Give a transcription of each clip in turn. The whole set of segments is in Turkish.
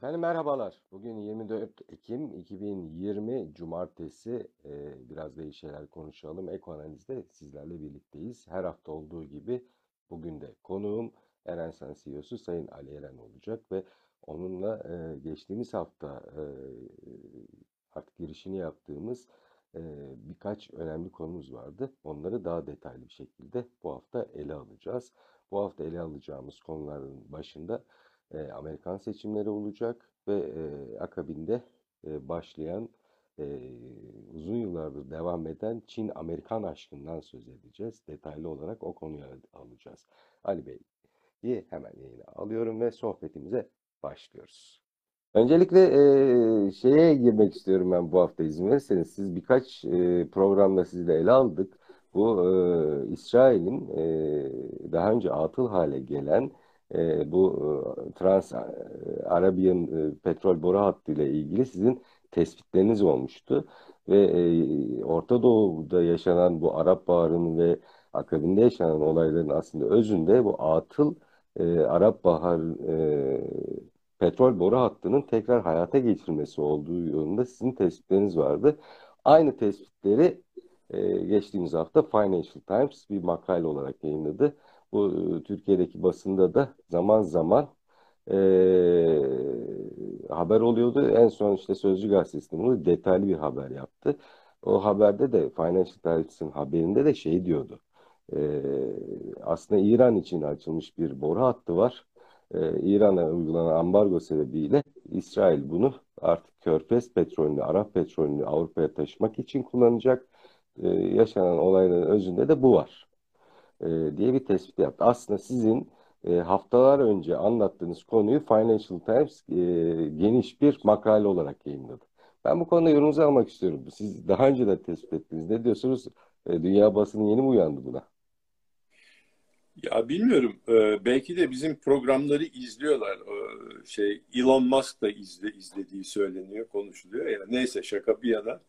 Efendim merhabalar. Bugün 24 Ekim 2020 Cumartesi. Ee, biraz iyi şeyler konuşalım. Eko Analiz'de sizlerle birlikteyiz. Her hafta olduğu gibi bugün de konuğum Erensen CEO'su Sayın Ali Eren olacak ve onunla e, geçtiğimiz hafta e, artık girişini yaptığımız e, birkaç önemli konumuz vardı. Onları daha detaylı bir şekilde bu hafta ele alacağız. Bu hafta ele alacağımız konuların başında e, Amerikan seçimleri olacak ve e, akabinde e, başlayan e, uzun yıllardır devam eden Çin-Amerikan aşkından söz edeceğiz. Detaylı olarak o konuyu alacağız. Ali Bey'i hemen yayına alıyorum ve sohbetimize başlıyoruz. Öncelikle e, şeye girmek istiyorum ben bu hafta izin verirseniz. Siz birkaç e, programda sizle ele aldık. Bu e, İsrail'in e, daha önce atıl hale gelen e, bu e, Trans Arabian e, petrol boru hattı ile ilgili sizin tespitleriniz olmuştu ve e, Orta Doğu'da yaşanan bu Arap Baharı'nın ve akabinde yaşanan olayların aslında özünde bu atıl e, Arap Bahar e, petrol boru hattının tekrar hayata geçirilmesi olduğu yolunda sizin tespitleriniz vardı. Aynı tespitleri e, geçtiğimiz hafta Financial Times bir makale olarak yayınladı. Bu e, Türkiye'deki basında da zaman zaman e, haber oluyordu. En son işte Sözcü Gazetesi bunu detaylı bir haber yaptı. O haberde de Financial Times'ın haberinde de şey diyordu. E, aslında İran için açılmış bir boru hattı var. E, İran'a uygulanan ambargo sebebiyle İsrail bunu artık Körfez petrolünü, Arap petrolünü Avrupa'ya taşımak için kullanacak. E, yaşanan olayların özünde de bu var e, diye bir tespit yaptı. Aslında sizin e, haftalar önce anlattığınız konuyu Financial Times e, geniş bir makale olarak yayınladı. Ben bu konuda yorumunuzu almak istiyorum. Siz daha önce de tespit ettiniz. Ne diyorsunuz? E, dünya basını yeni mi uyandı buna? Ya bilmiyorum. Ee, belki de bizim programları izliyorlar. Ee, şey Elon Musk da izle, izlediği söyleniyor, konuşuluyor ya. Neyse şaka bir yana.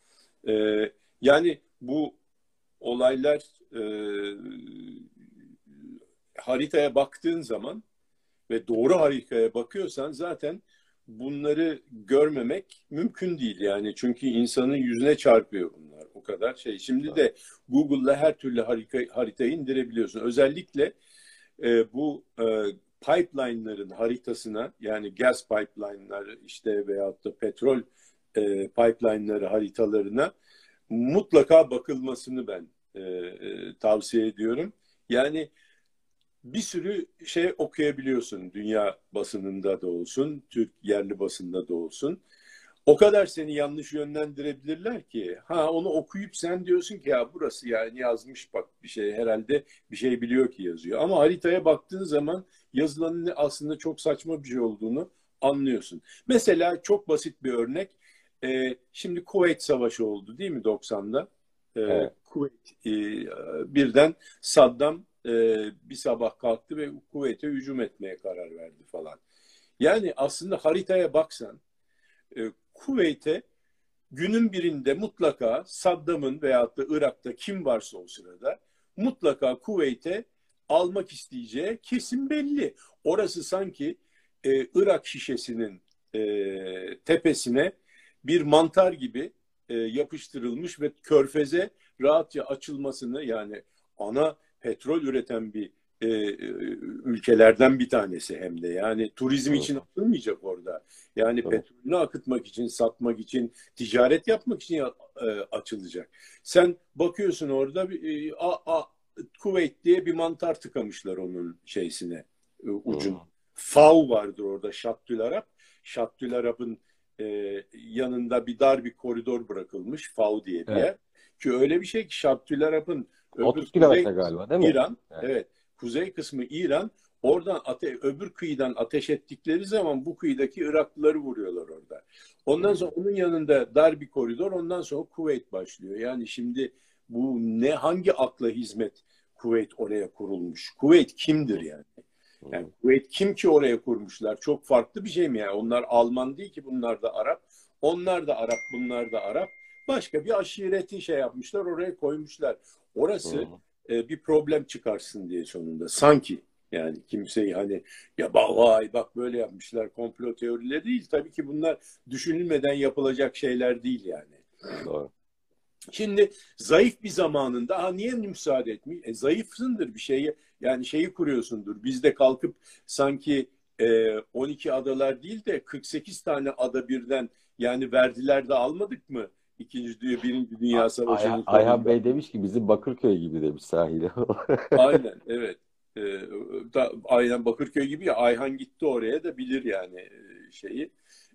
Ee, yani bu olaylar e, haritaya baktığın zaman ve doğru haritaya bakıyorsan zaten bunları görmemek mümkün değil yani çünkü insanın yüzüne çarpıyor bunlar o kadar şey. Şimdi de Google'da her türlü harika, haritayı indirebiliyorsun. Özellikle e, bu e, pipeline'ların haritasına yani gas pipeline'lar işte veyahut da petrol e, pipeline'ları haritalarına mutlaka bakılmasını ben e, e, tavsiye ediyorum. Yani bir sürü şey okuyabiliyorsun dünya basınında da olsun, Türk yerli basında da olsun. O kadar seni yanlış yönlendirebilirler ki. Ha onu okuyup sen diyorsun ki ya burası yani yazmış bak bir şey herhalde bir şey biliyor ki yazıyor. Ama haritaya baktığın zaman yazılanın aslında çok saçma bir şey olduğunu anlıyorsun. Mesela çok basit bir örnek. Ee, şimdi Kuveyt Savaşı oldu değil mi 90'da? Evet. Kuveyt e, birden Saddam e, bir sabah kalktı ve Kuveyt'e hücum etmeye karar verdi falan. Yani aslında haritaya baksan e, Kuveyt'e günün birinde mutlaka Saddam'ın veyahut da Irak'ta kim varsa o sırada mutlaka Kuveyt'e almak isteyeceği kesin belli. Orası sanki e, Irak şişesinin e, tepesine bir mantar gibi e, yapıştırılmış ve körfeze rahatça açılmasını yani ana petrol üreten bir e, ülkelerden bir tanesi hem de. Yani turizm için atılmayacak orada. Yani evet. petrolünü akıtmak için, satmak için, ticaret yapmak için e, açılacak. Sen bakıyorsun orada e, a, a, Kuveyt diye bir mantar tıkamışlar onun şeysine, e, ucun. Fav vardır orada Şattül Arap. Şattül Arap'ın e, yanında bir dar bir koridor bırakılmış Fav diye bir evet. yer. Ki öyle bir şey ki Şattül Arap'ın 30 kilometre galiba değil mi? İran, evet. evet. Kuzey kısmı İran. Oradan ate öbür kıyıdan ateş ettikleri zaman bu kıyıdaki Iraklıları vuruyorlar orada. Ondan sonra onun yanında dar bir koridor. Ondan sonra Kuveyt başlıyor. Yani şimdi bu ne hangi akla hizmet Kuveyt oraya kurulmuş? Kuveyt kimdir yani? Yani Kuveyt kim ki oraya kurmuşlar? Çok farklı bir şey mi yani? Onlar Alman değil ki bunlar da Arap. Onlar da Arap, bunlar da Arap. Başka bir aşireti şey yapmışlar, oraya koymuşlar. Orası e, bir problem çıkarsın diye sonunda. Sanki Yani kimseyi hani ya vay bak böyle yapmışlar komplo teorileri değil. Tabii ki bunlar düşünülmeden yapılacak şeyler değil yani. Doğru. Şimdi zayıf bir zamanında ha niye müsaade etmiş? E, zayıfsındır bir şeyi yani şeyi kuruyorsundur. Biz de kalkıp sanki e, 12 adalar değil de 48 tane ada birden yani verdiler de almadık mı? İkinci Dünya, Birinci Dünya Savaşı'nın Ay- Ayhan Bey demiş ki bizim Bakırköy gibi demiş sahile. Aynen evet. Ee, da, aynen Bakırköy gibi ya Ayhan gitti oraya da bilir yani e, şeyi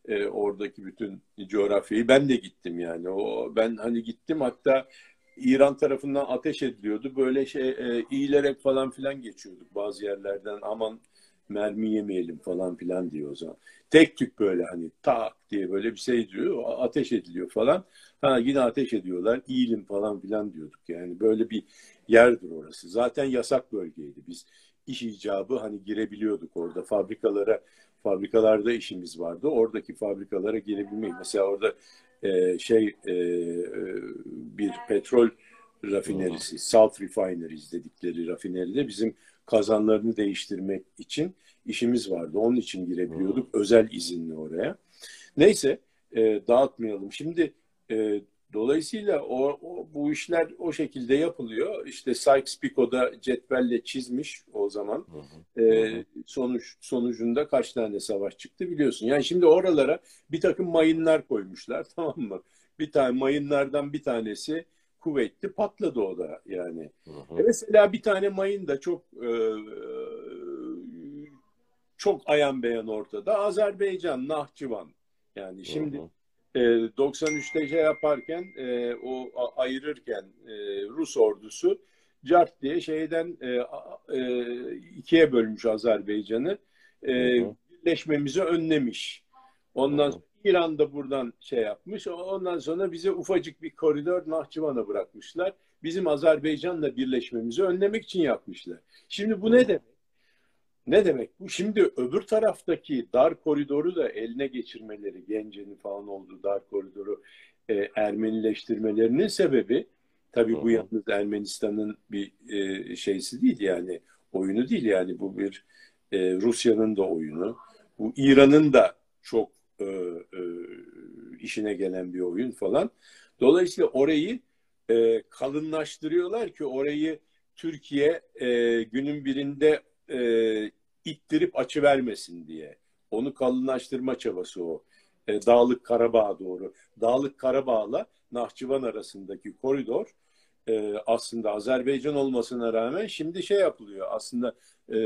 e, oradaki bütün coğrafyayı ben de gittim yani o ben hani gittim hatta İran tarafından ateş ediliyordu böyle şey e, iyilerek falan filan geçiyorduk bazı yerlerden aman mermi yemeyelim falan filan diyor o zaman. Tek tük böyle hani tak diye böyle bir şey diyor ateş ediliyor falan. Ha yine ateş ediyorlar iyilim falan filan diyorduk yani böyle bir yerdir orası. Zaten yasak bölgeydi. Biz iş icabı hani girebiliyorduk orada fabrikalara fabrikalarda işimiz vardı. Oradaki fabrikalara girebilmek. Mesela orada e, şey e, bir petrol rafinerisi, salt refineries dedikleri rafineride bizim kazanlarını değiştirmek için işimiz vardı. Onun için girebiliyorduk. Özel izinli oraya. Neyse e, dağıtmayalım. Şimdi e, dolayısıyla o, o bu işler o şekilde yapılıyor. İşte Sykes-Picot'da cetvelle çizmiş o zaman. E, sonuç sonucunda kaç tane savaş çıktı biliyorsun. Yani şimdi oralara bir takım mayınlar koymuşlar tamam mı? Bir tane mayınlardan bir tanesi kuvvetli patladı o da yani. Hı hı. E mesela bir tane mayın da çok e, çok ayan beyan ortada. Azerbaycan, Nahçıvan. Yani şimdi Hı hı. E, 93'te şey yaparken e, o ayırırken e, Rus ordusu Cart diye şeyden e, e, ikiye bölmüş Azerbaycan'ı. E, birleşmemizi önlemiş. Ondan sonra İran da buradan şey yapmış. Ondan sonra bize ufacık bir koridor Nahçıvan'a bırakmışlar. Bizim Azerbaycan'la birleşmemizi önlemek için yapmışlar. Şimdi bu ne demek? Ne demek bu? Şimdi öbür taraftaki dar koridoru da eline geçirmeleri, Gence'nin falan olduğu dar koridoru e, Ermenileştirmelerinin sebebi tabii bu Hı hı. yalnız Ermenistan'ın bir e, şeysi değil yani oyunu değil yani bu bir e, Rusya'nın da oyunu. Bu İran'ın da çok e, e, işine gelen bir oyun falan. Dolayısıyla orayı e, kalınlaştırıyorlar ki orayı Türkiye e, günün birinde e, ittirip açı vermesin diye. Onu kalınlaştırma çabası o. E, Dağlık Karabağ'a doğru. Dağlık Karabağ'la Nahçıvan arasındaki koridor e, aslında Azerbaycan olmasına rağmen şimdi şey yapılıyor. Aslında e,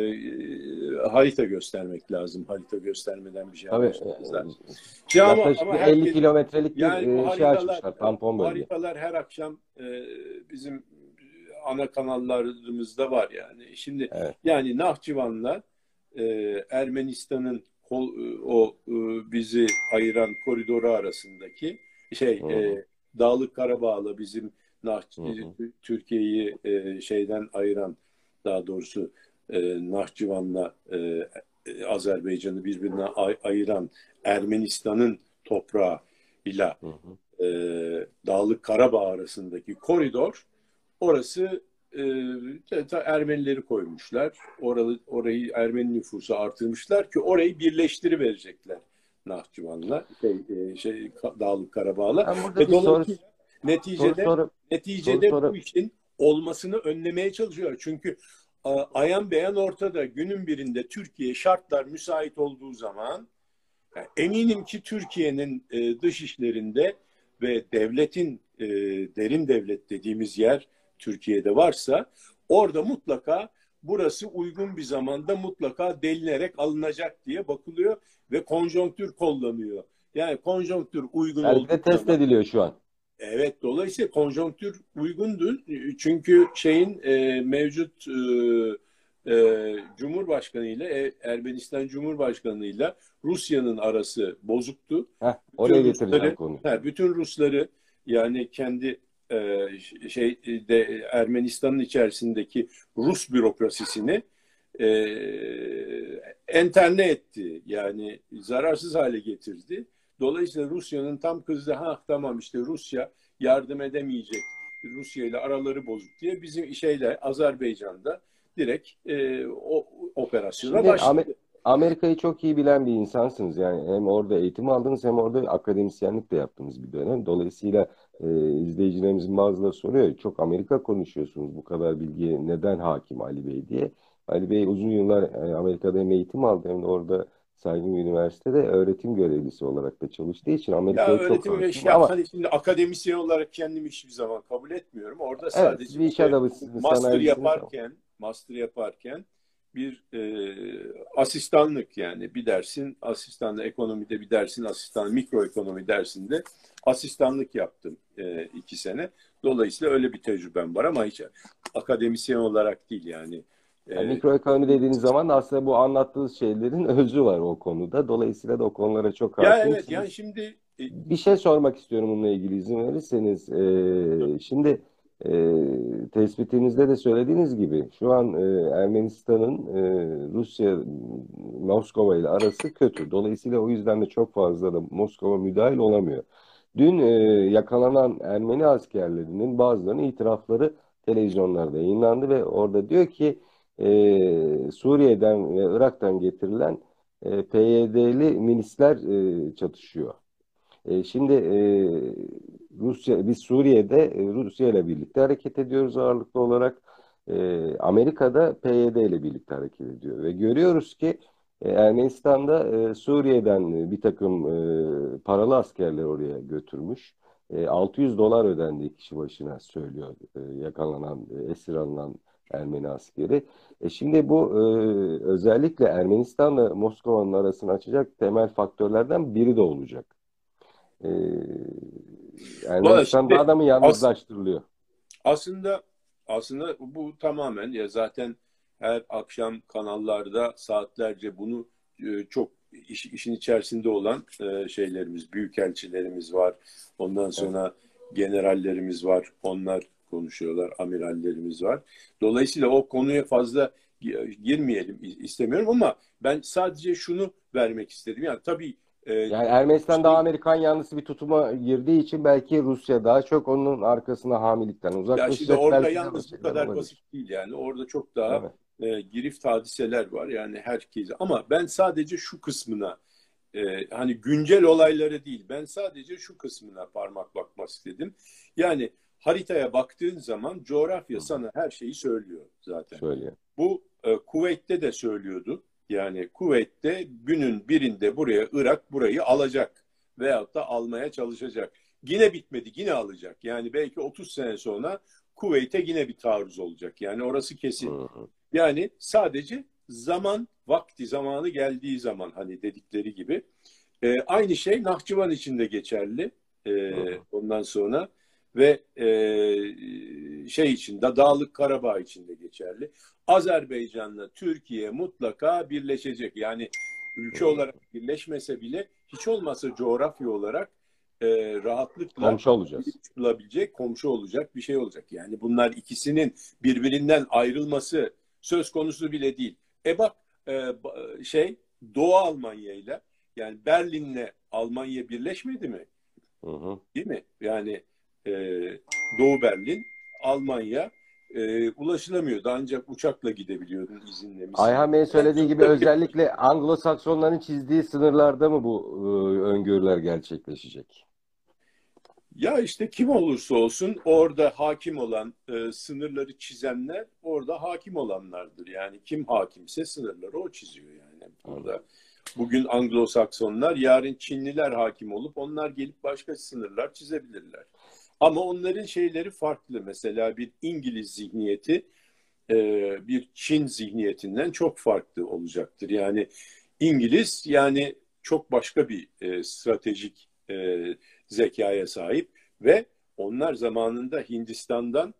harita göstermek lazım. Harita göstermeden bir şey Tabii, yapmışlar. e, Ya ama- ama bir herkes- 50 kilometrelik bir yani e, şey haritalar, açmışlar, tampon bölge. haritalar her akşam e, bizim ana kanallarımızda var yani. Şimdi Evet. yani Nahçıvan'la e, Ermenistan'ın e, o e, bizi ayıran koridoru arasındaki şey e, Dağlık Karabağ'la bizim. Türkiye'yi e, şeyden ayıran daha doğrusu e, Nahçıvan'la e, e, Azerbaycan'ı birbirine ay- ayıran Ermenistan'ın toprağı ile e, Dağlık Karabağ arasındaki koridor orası e, Ermenileri koymuşlar. Oralı, orayı Ermeni nüfusu artırmışlar ki orayı birleştiriverecekler Nahçıvan'la şey, e, şey Dağlık Karabağ'la. Ve soru, dolayısıyla soru, neticede soru, neticede soru- bu işin olmasını önlemeye çalışıyor. Çünkü a, ayan beyan ortada. Günün birinde Türkiye şartlar müsait olduğu zaman yani eminim ki Türkiye'nin e, dış işlerinde ve devletin e, derin devlet dediğimiz yer Türkiye'de varsa orada mutlaka burası uygun bir zamanda mutlaka delinerek alınacak diye bakılıyor ve konjonktür kullanıyor. Yani konjonktür uygun olduğu de test zaman ediliyor şu an. Evet, dolayısıyla konjonktür uygundur. Çünkü şeyin e, mevcut e, e, Cumhurbaşkanı ile Ermenistan Cumhurbaşkanı ile Rusya'nın arası bozuktu. Heh, oraya Bütün Rusları, konuyu. ha, bütün Rusları yani kendi e, şey de Ermenistan'ın içerisindeki Rus bürokrasisini e, enterne etti. Yani zararsız hale getirdi. Dolayısıyla Rusya'nın tam kızdı ha tamam işte Rusya yardım edemeyecek. Rusya ile araları bozuk diye bizim şeyle Azerbaycan'da direkt e, o operasyona Şimdi başladı. Amer- Amerika'yı çok iyi bilen bir insansınız. Yani hem orada eğitim aldınız hem orada akademisyenlik de yaptınız bir dönem. Dolayısıyla e, izleyicilerimizin bazıları soruyor. Çok Amerika konuşuyorsunuz. Bu kadar bilgiye neden hakim Ali Bey diye. Ali Bey uzun yıllar e, Amerika'da hem eğitim aldı hem de orada saygın bir üniversitede öğretim görevlisi olarak da çalıştığı için Ya Amerika'ya çok öğretim hakim. şey, Ama hani şimdi akademisyen olarak kendimi hiçbir zaman kabul etmiyorum. Orada evet sadece bir iş adamısınız, master yaparken, master yaparken bir e, asistanlık yani bir dersin asistanlık ekonomide bir dersin asistan mikroekonomi dersinde asistanlık yaptım e, iki sene. Dolayısıyla öyle bir tecrübem var ama hiç akademisyen olarak değil yani. Yani E, mikroekonomi dediğiniz zaman da aslında bu anlattığınız şeylerin özü var o konuda. Dolayısıyla da o konulara çok ya evet yani şimdi e, Bir şey sormak istiyorum bununla ilgili izin verirseniz. Ee, şimdi e, tespitinizde de söylediğiniz gibi şu an e, Ermenistan'ın e, Rusya Moskova ile arası kötü. Dolayısıyla o yüzden de çok fazla da Moskova müdahil olamıyor. Dün e, yakalanan Ermeni askerlerinin bazılarının itirafları televizyonlarda yayınlandı ve orada diyor ki e, Suriye'den ve Irak'tan getirilen e, PYD'li milisler e, çatışıyor. E, şimdi e, Rusya, biz Suriye'de e, Rusya ile birlikte hareket ediyoruz ağırlıklı olarak. E, Amerika'da PYD ile birlikte hareket ediyor ve görüyoruz ki e, Ermenistan'da e, Suriye'den bir takım paralı askerler oraya götürmüş. E, 600 dolar ödendi kişi başına söylüyor yakalanan, esir alınan Ermeni askeri. E şimdi bu e, özellikle Ermenistan'la Moskova'nın arasını açacak temel faktörlerden biri de olacak. E, valla Ermenistan şimdi daha da mı as, yalnızlaştırılıyor? aslında aslında bu tamamen ya zaten her akşam kanallarda saatlerce bunu e, çok iş, işin içerisinde olan e, şeylerimiz, büyükelçilerimiz var. Ondan Evet. sonra generallerimiz var. Onlar konuşuyorlar. Amirallerimiz var. Dolayısıyla o konuya fazla gi- girmeyelim istemiyorum ama ben sadece şunu vermek istedim. Yani tabii e, Yani Ermenistan daha şey Amerikan yanlısı bir tutuma girdiği için belki Rusya daha çok onun arkasına hamilikten ya şimdi uzaklaşacak. orada yalnız bu kadar olabilir. basit değil yani. Orada çok daha Evet. e, girift hadiseler var yani herkese. Ama ben sadece şu kısmına e, hani güncel olayları değil ben sadece şu kısmına parmak bakmak istedim. Yani haritaya baktığın zaman coğrafya hı. sana her şeyi söylüyor zaten. Söylüyor. Bu e, Kuveyt'te de söylüyordu. Yani Kuveyt'te günün birinde buraya Irak burayı alacak veyahut da almaya çalışacak. Yine bitmedi, yine alacak. Yani belki 30 sene sonra Kuveyt'e yine bir taarruz olacak. Yani orası kesin. Hı hı. Yani sadece zaman, vakti, zamanı geldiği zaman hani dedikleri gibi. E, aynı şey Nahçıvan için de geçerli. E, ondan sonra ve e, şey için de Dağlık Karabağ için de geçerli. Azerbaycan'la Türkiye mutlaka birleşecek. Yani ülke Hı. olarak birleşmese bile hiç olmazsa coğrafya olarak e, rahatlıkla Komşu olacağız. girip çıkılabilecek, komşu olacak bir şey olacak. Yani bunlar ikisinin birbirinden ayrılması söz konusu bile değil. E bak e, şey Doğu Almanya ile yani Berlin'le Almanya birleşmedi mi? Hı hı. Değil mi? Yani e, Doğu Berlin, Almanya e, ulaşılamıyordu. Ancak uçakla gidebiliyordun izinle. Ayhan Bey'in söylediği gibi özellikle Anglo-Saksonların çizdiği sınırlarda mı bu e, öngörüler gerçekleşecek? Ya işte kim olursa olsun orada hakim olan e, sınırları çizenler orada hakim olanlardır. Yani kim hakimse sınırları o çiziyor yani. Burada bugün Anglo-Saksonlar, yarın Çinliler hakim olup onlar gelip başka sınırlar çizebilirler. Ama onların şeyleri farklı. Mesela bir İngiliz zihniyeti e, bir Çin zihniyetinden çok farklı olacaktır. Yani İngiliz yani çok başka bir e, stratejik e, zekaya sahip ve onlar zamanında Hindistan'dan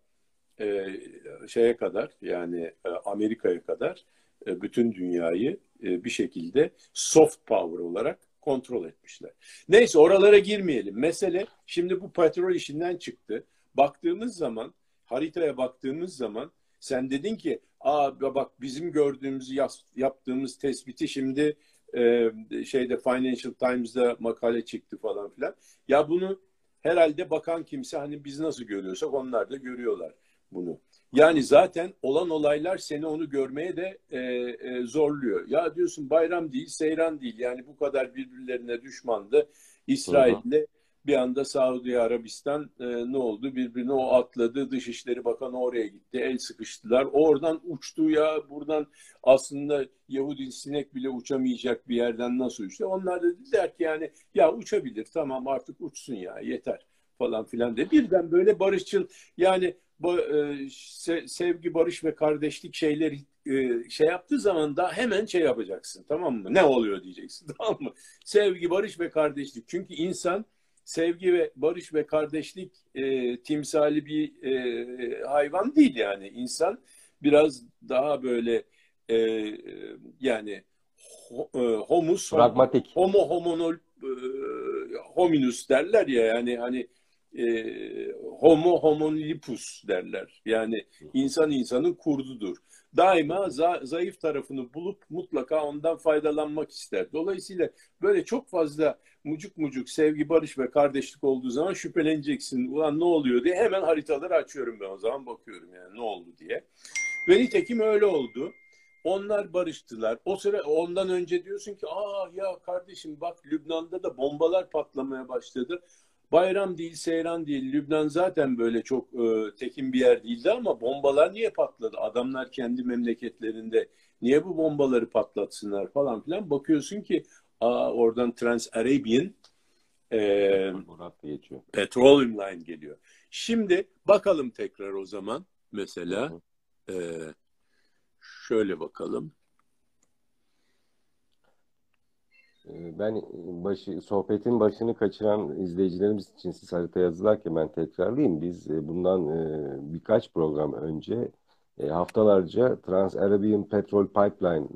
şeye kadar yani Amerika'ya kadar bütün dünyayı bir şekilde soft power olarak kontrol etmişler. Neyse oralara girmeyelim. Mesele şimdi bu petrol işinden çıktı. Baktığımız zaman haritaya baktığımız zaman sen dedin ki Aa, bak bizim gördüğümüz yaptığımız tespiti şimdi e, şeyde Financial Times'da makale çıktı falan filan. Ya bunu herhalde bakan kimse hani biz nasıl görüyorsak onlar da görüyorlar bunu. Yani zaten olan olaylar seni onu görmeye de e, e, zorluyor. Ya diyorsun bayram değil, seyran değil. Yani bu kadar birbirlerine düşmandı. İsrail'le bir anda Saudi Arabistan e, ne oldu? Birbirine o atladı. Dışişleri Bakanı oraya gitti. El sıkıştılar. Oradan uçtu ya. Buradan aslında Yahudi sinek bile uçamayacak bir yerden nasıl uçtu? Onlar da dediler ki yani ya uçabilir tamam artık uçsun ya yeter falan filan de. Birden böyle barışçıl yani bu, e, sevgi, barış ve kardeşlik şeyleri e, şey yaptığı zaman da hemen şey yapacaksın tamam mı? Ne oluyor diyeceksin tamam mı? Sevgi, barış ve kardeşlik. Çünkü insan sevgi ve barış ve kardeşlik e, timsali bir e, hayvan değil yani. insan biraz daha böyle e, yani e, homus pragmatik homo homonol e, hominus derler ya yani hani e, homo homonlipus derler. Yani insan insanın kurdudur. Daima za, zayıf tarafını bulup mutlaka ondan faydalanmak ister. Dolayısıyla böyle çok fazla mucuk mucuk sevgi, barış ve kardeşlik olduğu zaman şüpheleneceksin. Ulan ne oluyor diye hemen haritaları açıyorum ben o zaman bakıyorum yani ne oldu diye. Ve nitekim öyle oldu. Onlar barıştılar. O sıra ondan önce diyorsun ki aa ya kardeşim bak Lübnan'da da bombalar patlamaya başladı. Bayram değil, seyran değil. Lübnan zaten böyle çok e, tekin bir yer değildi ama bombalar niye patladı? Adamlar kendi memleketlerinde niye bu bombaları patlatsınlar falan filan. Bakıyorsun ki aa, oradan Trans-Arabian e, Petroleum Line geliyor. Şimdi bakalım tekrar o zaman mesela e, şöyle bakalım. Ee, ben başı, sohbetin başını kaçıran izleyicilerimiz için siz harita yazılarken ben tekrarlayayım. Biz e, bundan e, birkaç program önce e, haftalarca Trans-Arabian Petrol Pipeline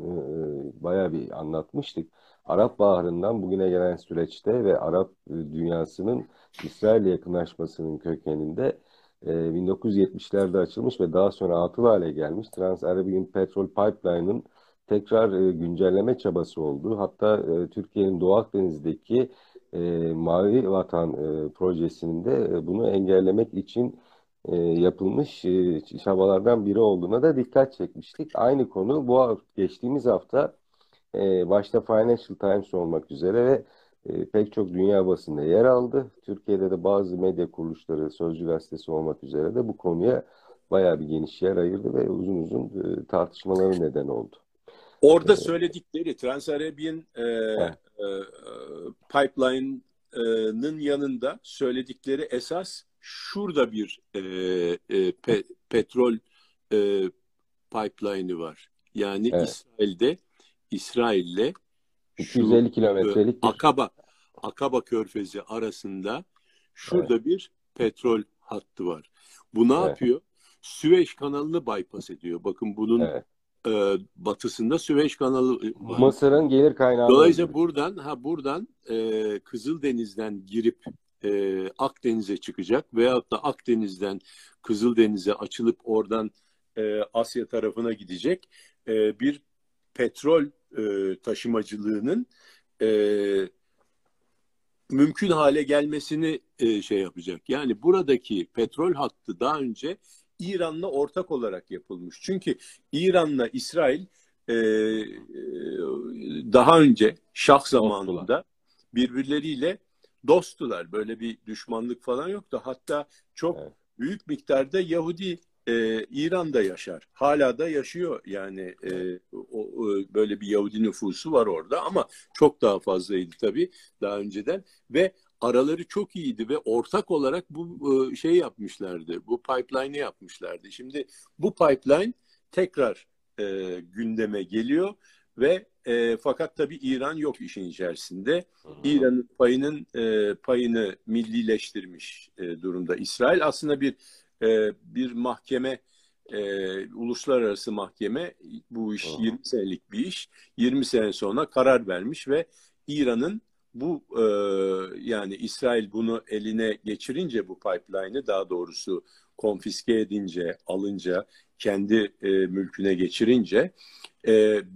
bayağı bir anlatmıştık. Arap Baharı'ndan bugüne gelen süreçte ve Arap dünyasının İsrail'e yakınlaşmasının kökeninde 1970'lerde açılmış ve daha sonra atıl hale gelmiş Trans-Arabian Petrol Pipeline'ın tekrar e, güncelleme çabası oldu. Hatta e, Türkiye'nin Doğu Akdeniz'deki e, Mavi Vatan e, projesinin de e, bunu engellemek için e, yapılmış e, çabalardan biri olduğuna da dikkat çekmiştik. Aynı konu bu geçtiğimiz hafta e, başta Financial Times olmak üzere ve e, pek çok dünya basında yer aldı. Türkiye'de de bazı medya kuruluşları, Sözcü Gazetesi olmak üzere de bu konuya bayağı bir geniş yer ayırdı ve uzun uzun e, tartışmaları neden oldu. Orada söyledikleri Trans-Arabian e, e, Pipeline'ın yanında söyledikleri esas şurada bir e, e, pe, petrol e, pipeline'ı var. Yani evet. İsrail'de İsrail'le 250 kilometrelik Akaba Akaba Körfezi arasında şurada evet. bir petrol hattı var. Bu ne evet. yapıyor? Süveyş kanalını bypass ediyor. Bakın bunun evet e, batısında Süveyş kanalı var. Mısır'ın gelir kaynağı. Dolayısıyla buradan ha buradan e, Kızıldeniz'den girip e, Akdeniz'e çıkacak veyahut da Akdeniz'den Kızıldeniz'e açılıp oradan e, Asya tarafına gidecek e, bir petrol e, taşımacılığının e, mümkün hale gelmesini e, şey yapacak. Yani buradaki petrol hattı daha önce İran'la ortak olarak yapılmış. Çünkü İran'la İsrail e, e, daha önce Şah zamanında birbirleriyle dosttular. Böyle bir düşmanlık falan yoktu. Hatta çok evet. büyük miktarda Yahudi e, İran'da yaşar. Hala da yaşıyor yani e, o, o, böyle bir Yahudi nüfusu var orada ama çok daha fazlaydı tabii daha önceden ve araları çok iyiydi ve ortak olarak bu e, şey yapmışlardı. Bu pipeline'i yapmışlardı. Şimdi bu pipeline tekrar e, gündeme geliyor ve e, fakat tabii İran yok işin içerisinde. İran'ın payının e, payını millileştirmiş e, durumda. İsrail aslında bir e, bir mahkeme e, uluslararası mahkeme bu iş 20 senelik bir iş. 20 sene sonra karar vermiş ve İran'ın bu e, yani İsrail bunu eline geçirince bu pipeline'ı daha doğrusu konfiske edince, alınca, kendi e, mülküne geçirince e,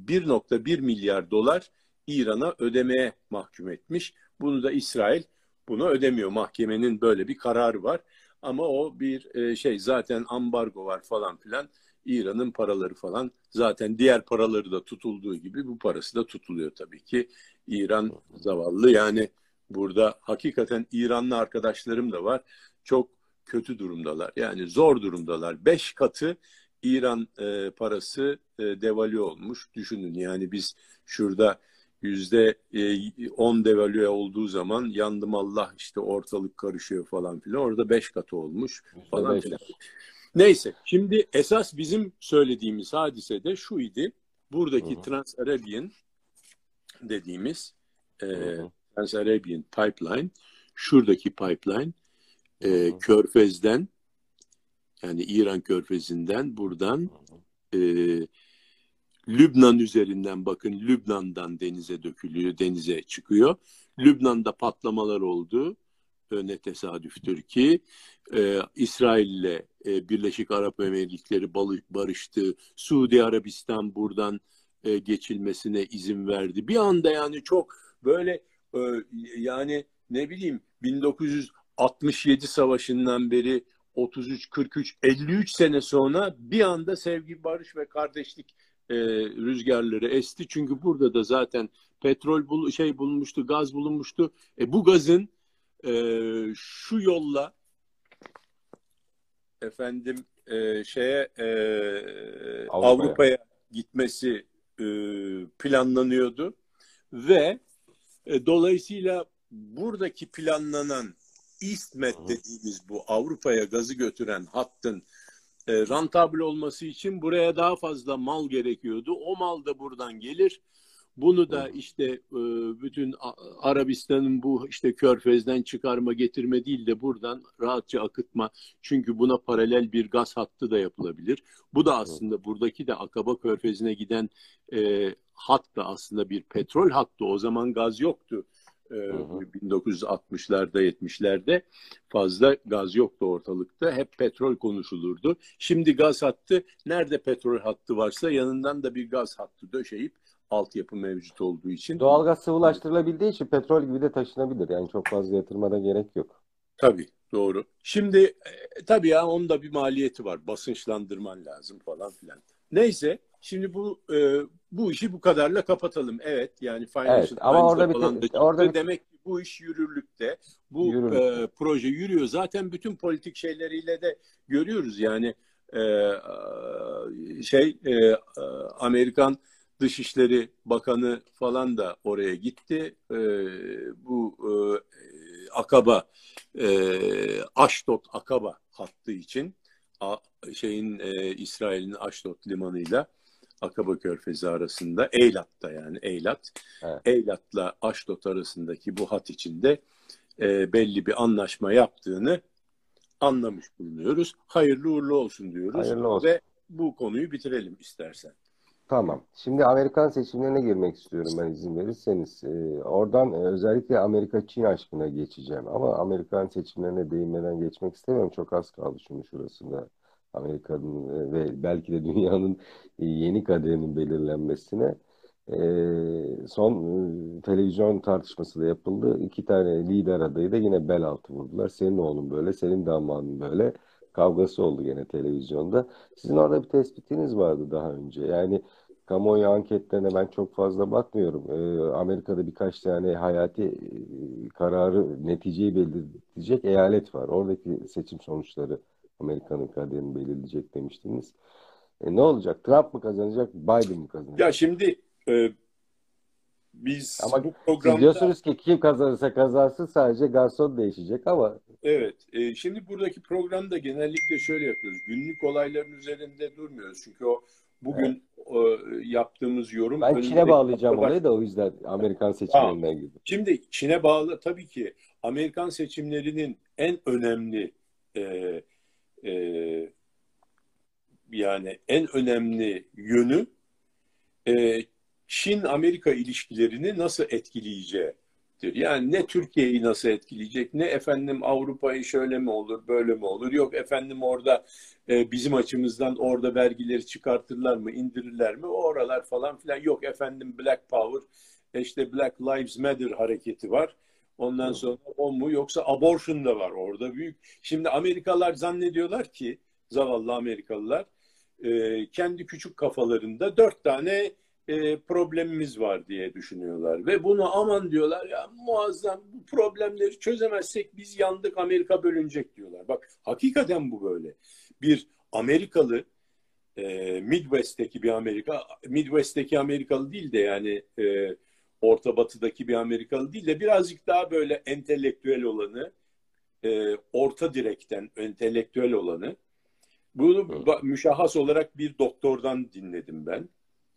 1.1 milyar dolar İran'a ödemeye mahkum etmiş. Bunu da İsrail bunu ödemiyor. Mahkemenin böyle bir kararı var. Ama o bir e, şey zaten ambargo var falan filan. İran'ın paraları falan zaten diğer paraları da tutulduğu gibi bu parası da tutuluyor tabii ki. İran zavallı yani burada hakikaten İranlı arkadaşlarım da var. Çok kötü durumdalar. Yani zor durumdalar. Beş katı İran e, parası e, devalü olmuş. Düşünün yani biz şurada yüzde e, on devalüe olduğu zaman yandım Allah işte ortalık karışıyor falan filan. Orada beş katı olmuş falan filan. Neyse şimdi esas bizim söylediğimiz hadise de şu idi. Buradaki Trans-Arabian dediğimiz e, Trans-Arabian Pipeline şuradaki pipeline e, Körfez'den yani İran Körfezi'nden buradan e, Lübnan üzerinden bakın Lübnan'dan denize dökülüyor, denize çıkıyor. Lübnan'da patlamalar oldu. Ne tesadüftür ki e, İsrail ile e, Birleşik Arap Emirlikleri barıştı. Suudi Arabistan buradan e, geçilmesine izin verdi. Bir anda yani çok böyle e, yani ne bileyim 1967 savaşından beri 33, 43, 53 sene sonra bir anda sevgi, barış ve kardeşlik rüzgarları esti. Çünkü burada da zaten petrol bul şey bulunmuştu, gaz bulunmuştu. E, bu gazın şu yolla efendim e, şeye e, Avrupa'ya Avrupa gitmesi e, planlanıyordu ve e, dolayısıyla buradaki planlanan İstmet dediğimiz bu Avrupa'ya gazı götüren hattın e, rentable olması için buraya daha fazla mal gerekiyordu. O mal da buradan gelir. Bunu da işte e, bütün Arabistan'ın bu işte körfezden çıkarma getirme değil de buradan rahatça akıtma. Çünkü buna paralel bir gaz hattı da yapılabilir. Bu da aslında buradaki de Akaba körfezine giden e, hat da aslında bir petrol hattı. O zaman gaz yoktu. 1960'larda 70'lerde fazla gaz yoktu ortalıkta. Hep petrol konuşulurdu. Şimdi gaz hattı nerede petrol hattı varsa yanından da bir gaz hattı döşeyip altyapı mevcut olduğu için. Doğalgaz sıvılaştırılabildiği için petrol gibi de taşınabilir. Yani çok fazla yatırmada gerek yok. Tabii doğru. Şimdi e, tabii ya onun da bir maliyeti var. Basınçlandırman lazım falan filan. Neyse şimdi bu e, bu işi bu kadarla kapatalım. Evet yani Financial evet, ama orada bir te- orada bir... demek ki bu iş yürürlükte. Bu Yürürlük. e, proje yürüyor. Zaten bütün politik şeyleriyle de görüyoruz. Yani e, şey e, Amerikan Dışişleri Bakanı falan da oraya gitti. E, bu e, Akaba e, Aşdot Akaba hattı için a, şeyin e, İsrail'in Aşdot limanıyla Akaba Körfezi arasında Eylat'ta yani Eylat. Evet. Eylat'la Aşdot arasındaki bu hat içinde e, belli bir anlaşma yaptığını anlamış bulunuyoruz. Hayırlı uğurlu olsun diyoruz. Hayırlı olsun. Ve bu konuyu bitirelim istersen. Tamam. Şimdi Amerikan seçimlerine girmek istiyorum ben izin verirseniz. Ee, oradan e, özellikle Amerika-Çin aşkına geçeceğim. Ama Amerikan seçimlerine değinmeden geçmek istemiyorum. Çok az kaldı şunu şurasında. Amerika'nın e, ve belki de dünyanın e, yeni kaderinin belirlenmesine e, son televizyon tartışması da yapıldı. İki tane lider adayı da yine bel altı vurdular. Senin oğlun böyle, senin damadın böyle. Kavgası oldu gene televizyonda. Sizin orada bir tespitiniz vardı daha önce. Yani kamuoyu anketlerine ben çok fazla bakmıyorum. Amerika'da birkaç tane hayati kararı, neticeyi belirleyecek eyalet var. Oradaki seçim sonuçları Amerika'nın kaderini belirleyecek demiştiniz. E, ne olacak? Trump mı kazanacak, Biden mi kazanacak? Ya şimdi e, biz ama bu programda... Siz diyorsunuz ki kim kazanırsa kazansın sadece garson değişecek ama... Evet. E, şimdi buradaki programda genellikle şöyle yapıyoruz. Günlük olayların üzerinde durmuyoruz. Çünkü o bugün evet. e, yaptığımız yorum... Ben Çin'e bağlayacağım kadar... olayı da o yüzden Amerikan seçimlerinden tamam. gibi. Şimdi Çin'e bağlı tabii ki Amerikan seçimlerinin en önemli e, e, yani en önemli yönü e, Çin-Amerika ilişkilerini nasıl etkileyeceğidir. Yani ne Türkiye'yi nasıl etkileyecek, ne efendim Avrupa'yı şöyle mi olur, böyle mi olur, yok efendim orada e, bizim açımızdan orada vergileri çıkartırlar mı, indirirler mi, o oralar falan filan yok efendim Black Power, işte Black Lives Matter hareketi var. Ondan sonra o mu yoksa abortion da var orada büyük. Şimdi Amerikalılar zannediyorlar ki zavallı Amerikalılar e, kendi küçük kafalarında dört tane e, problemimiz var diye düşünüyorlar. Ve bunu aman diyorlar ya muazzam bu problemleri çözemezsek biz yandık Amerika bölünecek diyorlar. Bak hakikaten bu böyle. Bir Amerikalı e, Midwest'teki bir Amerika, Midwest'teki Amerikalı değil de yani e, Orta Batı'daki bir Amerikalı değil de birazcık daha böyle entelektüel olanı, e, orta direkten entelektüel olanı. Bunu Hı. müşahhas olarak bir doktordan dinledim ben.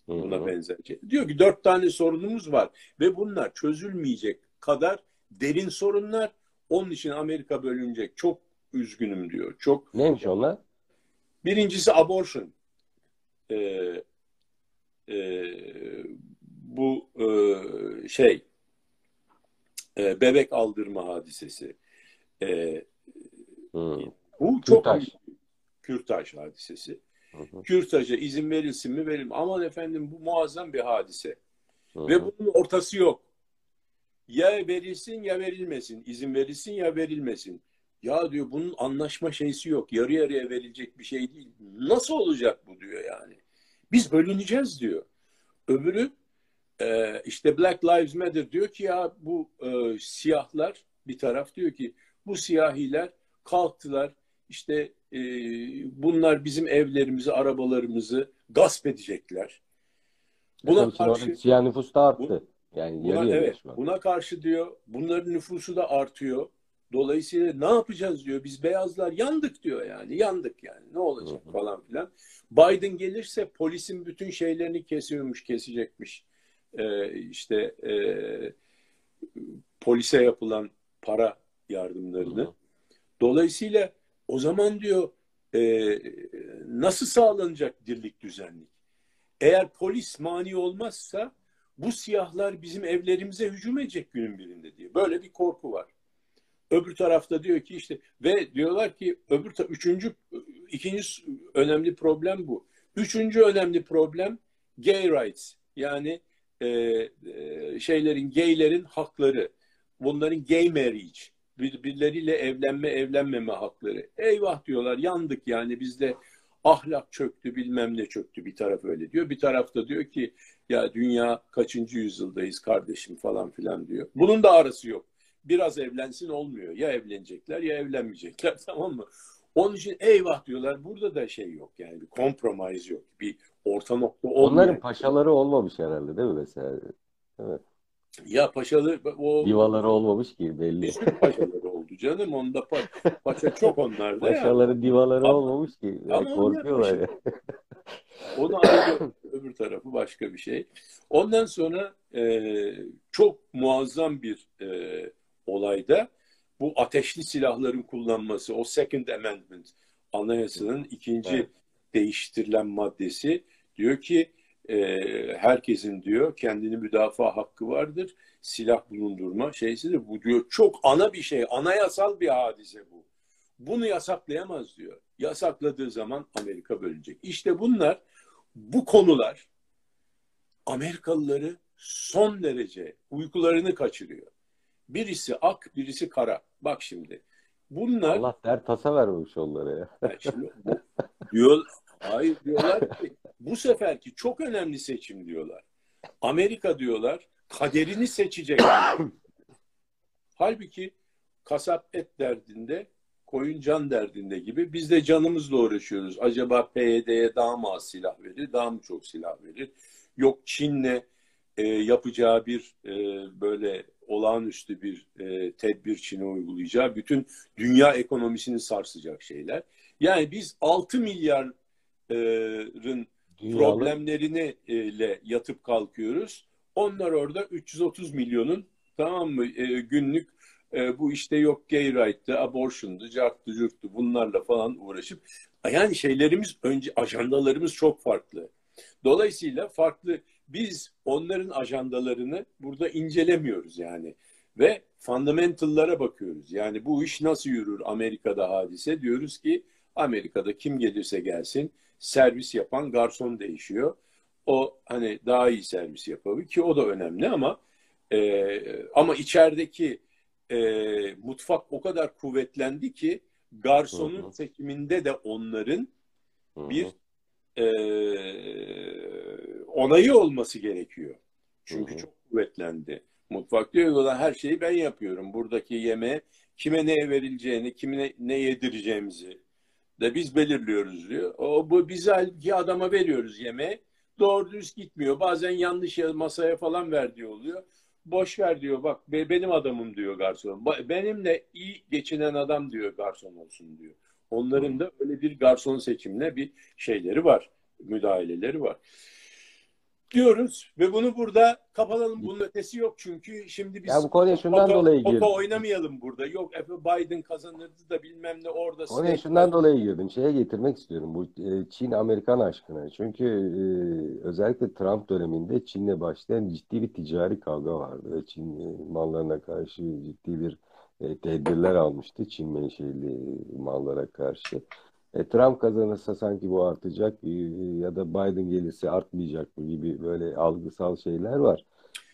Buna Hı. benzer şey. Diyor ki dört tane sorunumuz var ve bunlar çözülmeyecek kadar derin sorunlar. Onun için Amerika bölünecek. Çok üzgünüm diyor. Çok. Neymiş onlar? Birincisi abortion. Ee, e, bu e, şey e, bebek aldırma hadisesi. E, hmm. Bu çok Kürtaj. Kürtaj hadisesi. Hı Kürtaja izin verilsin mi verilmez. Aman efendim bu muazzam bir hadise. Hı Ve bunun ortası yok. Ya verilsin ya verilmesin. İzin verilsin ya verilmesin. Ya diyor bunun anlaşma şeysi yok. Yarı yarıya verilecek bir şey değil. Nasıl olacak bu diyor yani. Biz bölüneceğiz diyor. Öbürü e, işte Black Lives Matter diyor ki ya bu e, siyahlar bir taraf diyor ki bu siyahiler kalktılar işte e, bunlar bizim evlerimizi, arabalarımızı gasp edecekler. Buna karşı siyah nüfus da arttı. Yani buna, evet, buna karşı diyor bunların nüfusu da artıyor. Dolayısıyla ne yapacağız diyor. Biz beyazlar yandık diyor yani. Yandık yani. Ne olacak hı hı. falan filan. Biden gelirse polisin bütün şeylerini kesiyormuş, kesecekmiş. Ee, işte e, polise yapılan para yardımlarını. Hı. Dolayısıyla o zaman diyor e, nasıl sağlanacak dirlik düzenlik? Eğer polis mani olmazsa bu siyahlar bizim evlerimize hücum edecek günün birinde diye. Böyle bir korku var. Öbür tarafta diyor ki işte ve diyorlar ki öbür ta, üçüncü ikinci önemli problem bu. Üçüncü önemli problem gay rights yani e, e, şeylerin gaylerin hakları. Bunların gay marriage birbirleriyle evlenme evlenmeme hakları. Eyvah diyorlar yandık yani bizde ahlak çöktü bilmem ne çöktü bir taraf öyle diyor. Bir tarafta diyor ki ya dünya kaçıncı yüzyıldayız kardeşim falan filan diyor. Bunun da arası yok. Biraz evlensin olmuyor. Ya evlenecekler ya evlenmeyecekler tamam mı? Onun için eyvah diyorlar. Burada da şey yok yani bir compromise yok. Bir orta nokta olmuyor. Onların paşaları olmamış herhalde değil mi mesela? Evet. Ya paşalı o divaları olmamış ki belli. Paşaları oldu canım. Onda pa paşa çok onlarda. Paşaları ya. divaları ama, olmamış ki. Yani korkuyorlar ya. Onu ayrı öbür tarafı başka bir şey. Ondan sonra e, çok muazzam bir e, olayda bu ateşli silahların kullanması, o Second Amendment anayasanın ikinci evet. değiştirilen maddesi diyor ki e, herkesin diyor kendini müdafaa hakkı vardır. Silah bulundurma şeysidir. Bu diyor çok ana bir şey, anayasal bir hadise bu. Bunu yasaklayamaz diyor. Yasakladığı zaman Amerika bölünecek. İşte bunlar, bu konular Amerikalıları son derece uykularını kaçırıyor. Birisi ak, birisi kara. Bak şimdi. Bunlar Allah der tasa vermiş onlara ya. Yani şimdi, diyor, hayır diyorlar ki bu seferki çok önemli seçim diyorlar. Amerika diyorlar kaderini seçecek. Halbuki kasap et derdinde, koyun can derdinde gibi biz de canımızla uğraşıyoruz. Acaba PYD'ye daha mı az silah verir, daha mı çok silah verir? Yok Çin'le e, yapacağı bir e, böyle olağanüstü bir e, tedbir Çin'e uygulayacağı bütün dünya ekonomisini sarsacak şeyler. Yani biz 6 milyarın Dünyalı. problemlerini ile yatıp kalkıyoruz. Onlar orada 330 milyonun tamam mı e, günlük e, bu işte yok gay right'tı, abortion'du, carttı, curttu bunlarla falan uğraşıp yani şeylerimiz önce ajandalarımız çok farklı. Dolayısıyla farklı biz onların ajandalarını burada incelemiyoruz yani ve fundamental'lara bakıyoruz. Yani bu iş nasıl yürür Amerika'da hadise diyoruz ki Amerika'da kim gelirse gelsin servis yapan garson değişiyor. O hani daha iyi servis yapabilir ki o da önemli ama e, ama içerideki e, mutfak o kadar kuvvetlendi ki garsonun Hı hı. seçiminde de onların Hı bir hı. e, onayı olması gerekiyor. Çünkü Hı hı. çok kuvvetlendi. Mutfak diyor ki "Ulan her şeyi ben yapıyorum. Buradaki yemeğe kime ne verileceğini, kime ne yedireceğimizi de biz belirliyoruz diyor. O bu biz halbuki adama veriyoruz yemeği. Doğru düz gitmiyor. Bazen yanlış ya- masaya falan verdiği oluyor. Boş ver diyor. Bak be- benim adamım diyor garson. Benimle iyi geçinen adam diyor garson olsun diyor. Onların da öyle bir garson seçimine bir şeyleri var. Müdahaleleri var. Diyoruz ve bunu burada kapatalım. Bunun ötesi yok çünkü şimdi biz Ya bu konuya şundan Toto- dolayı girdim. oynamayalım burada. Yok Efe Biden kazanırdı da bilmem ne orada. Konuya şundan dolayı girdim. Şeye getirmek istiyorum bu e, Çin-Amerikan aşkına. Çünkü e, özellikle Trump döneminde Çin'le başlayan ciddi bir ticari kavga vardı. Ve Çin e, mallarına karşı ciddi bir e, tedbirler almıştı Çin menşeli mallara karşı. E, Trump kazanırsa sanki bu artacak e, ya da Biden gelirse artmayacak mı gibi böyle algısal şeyler var.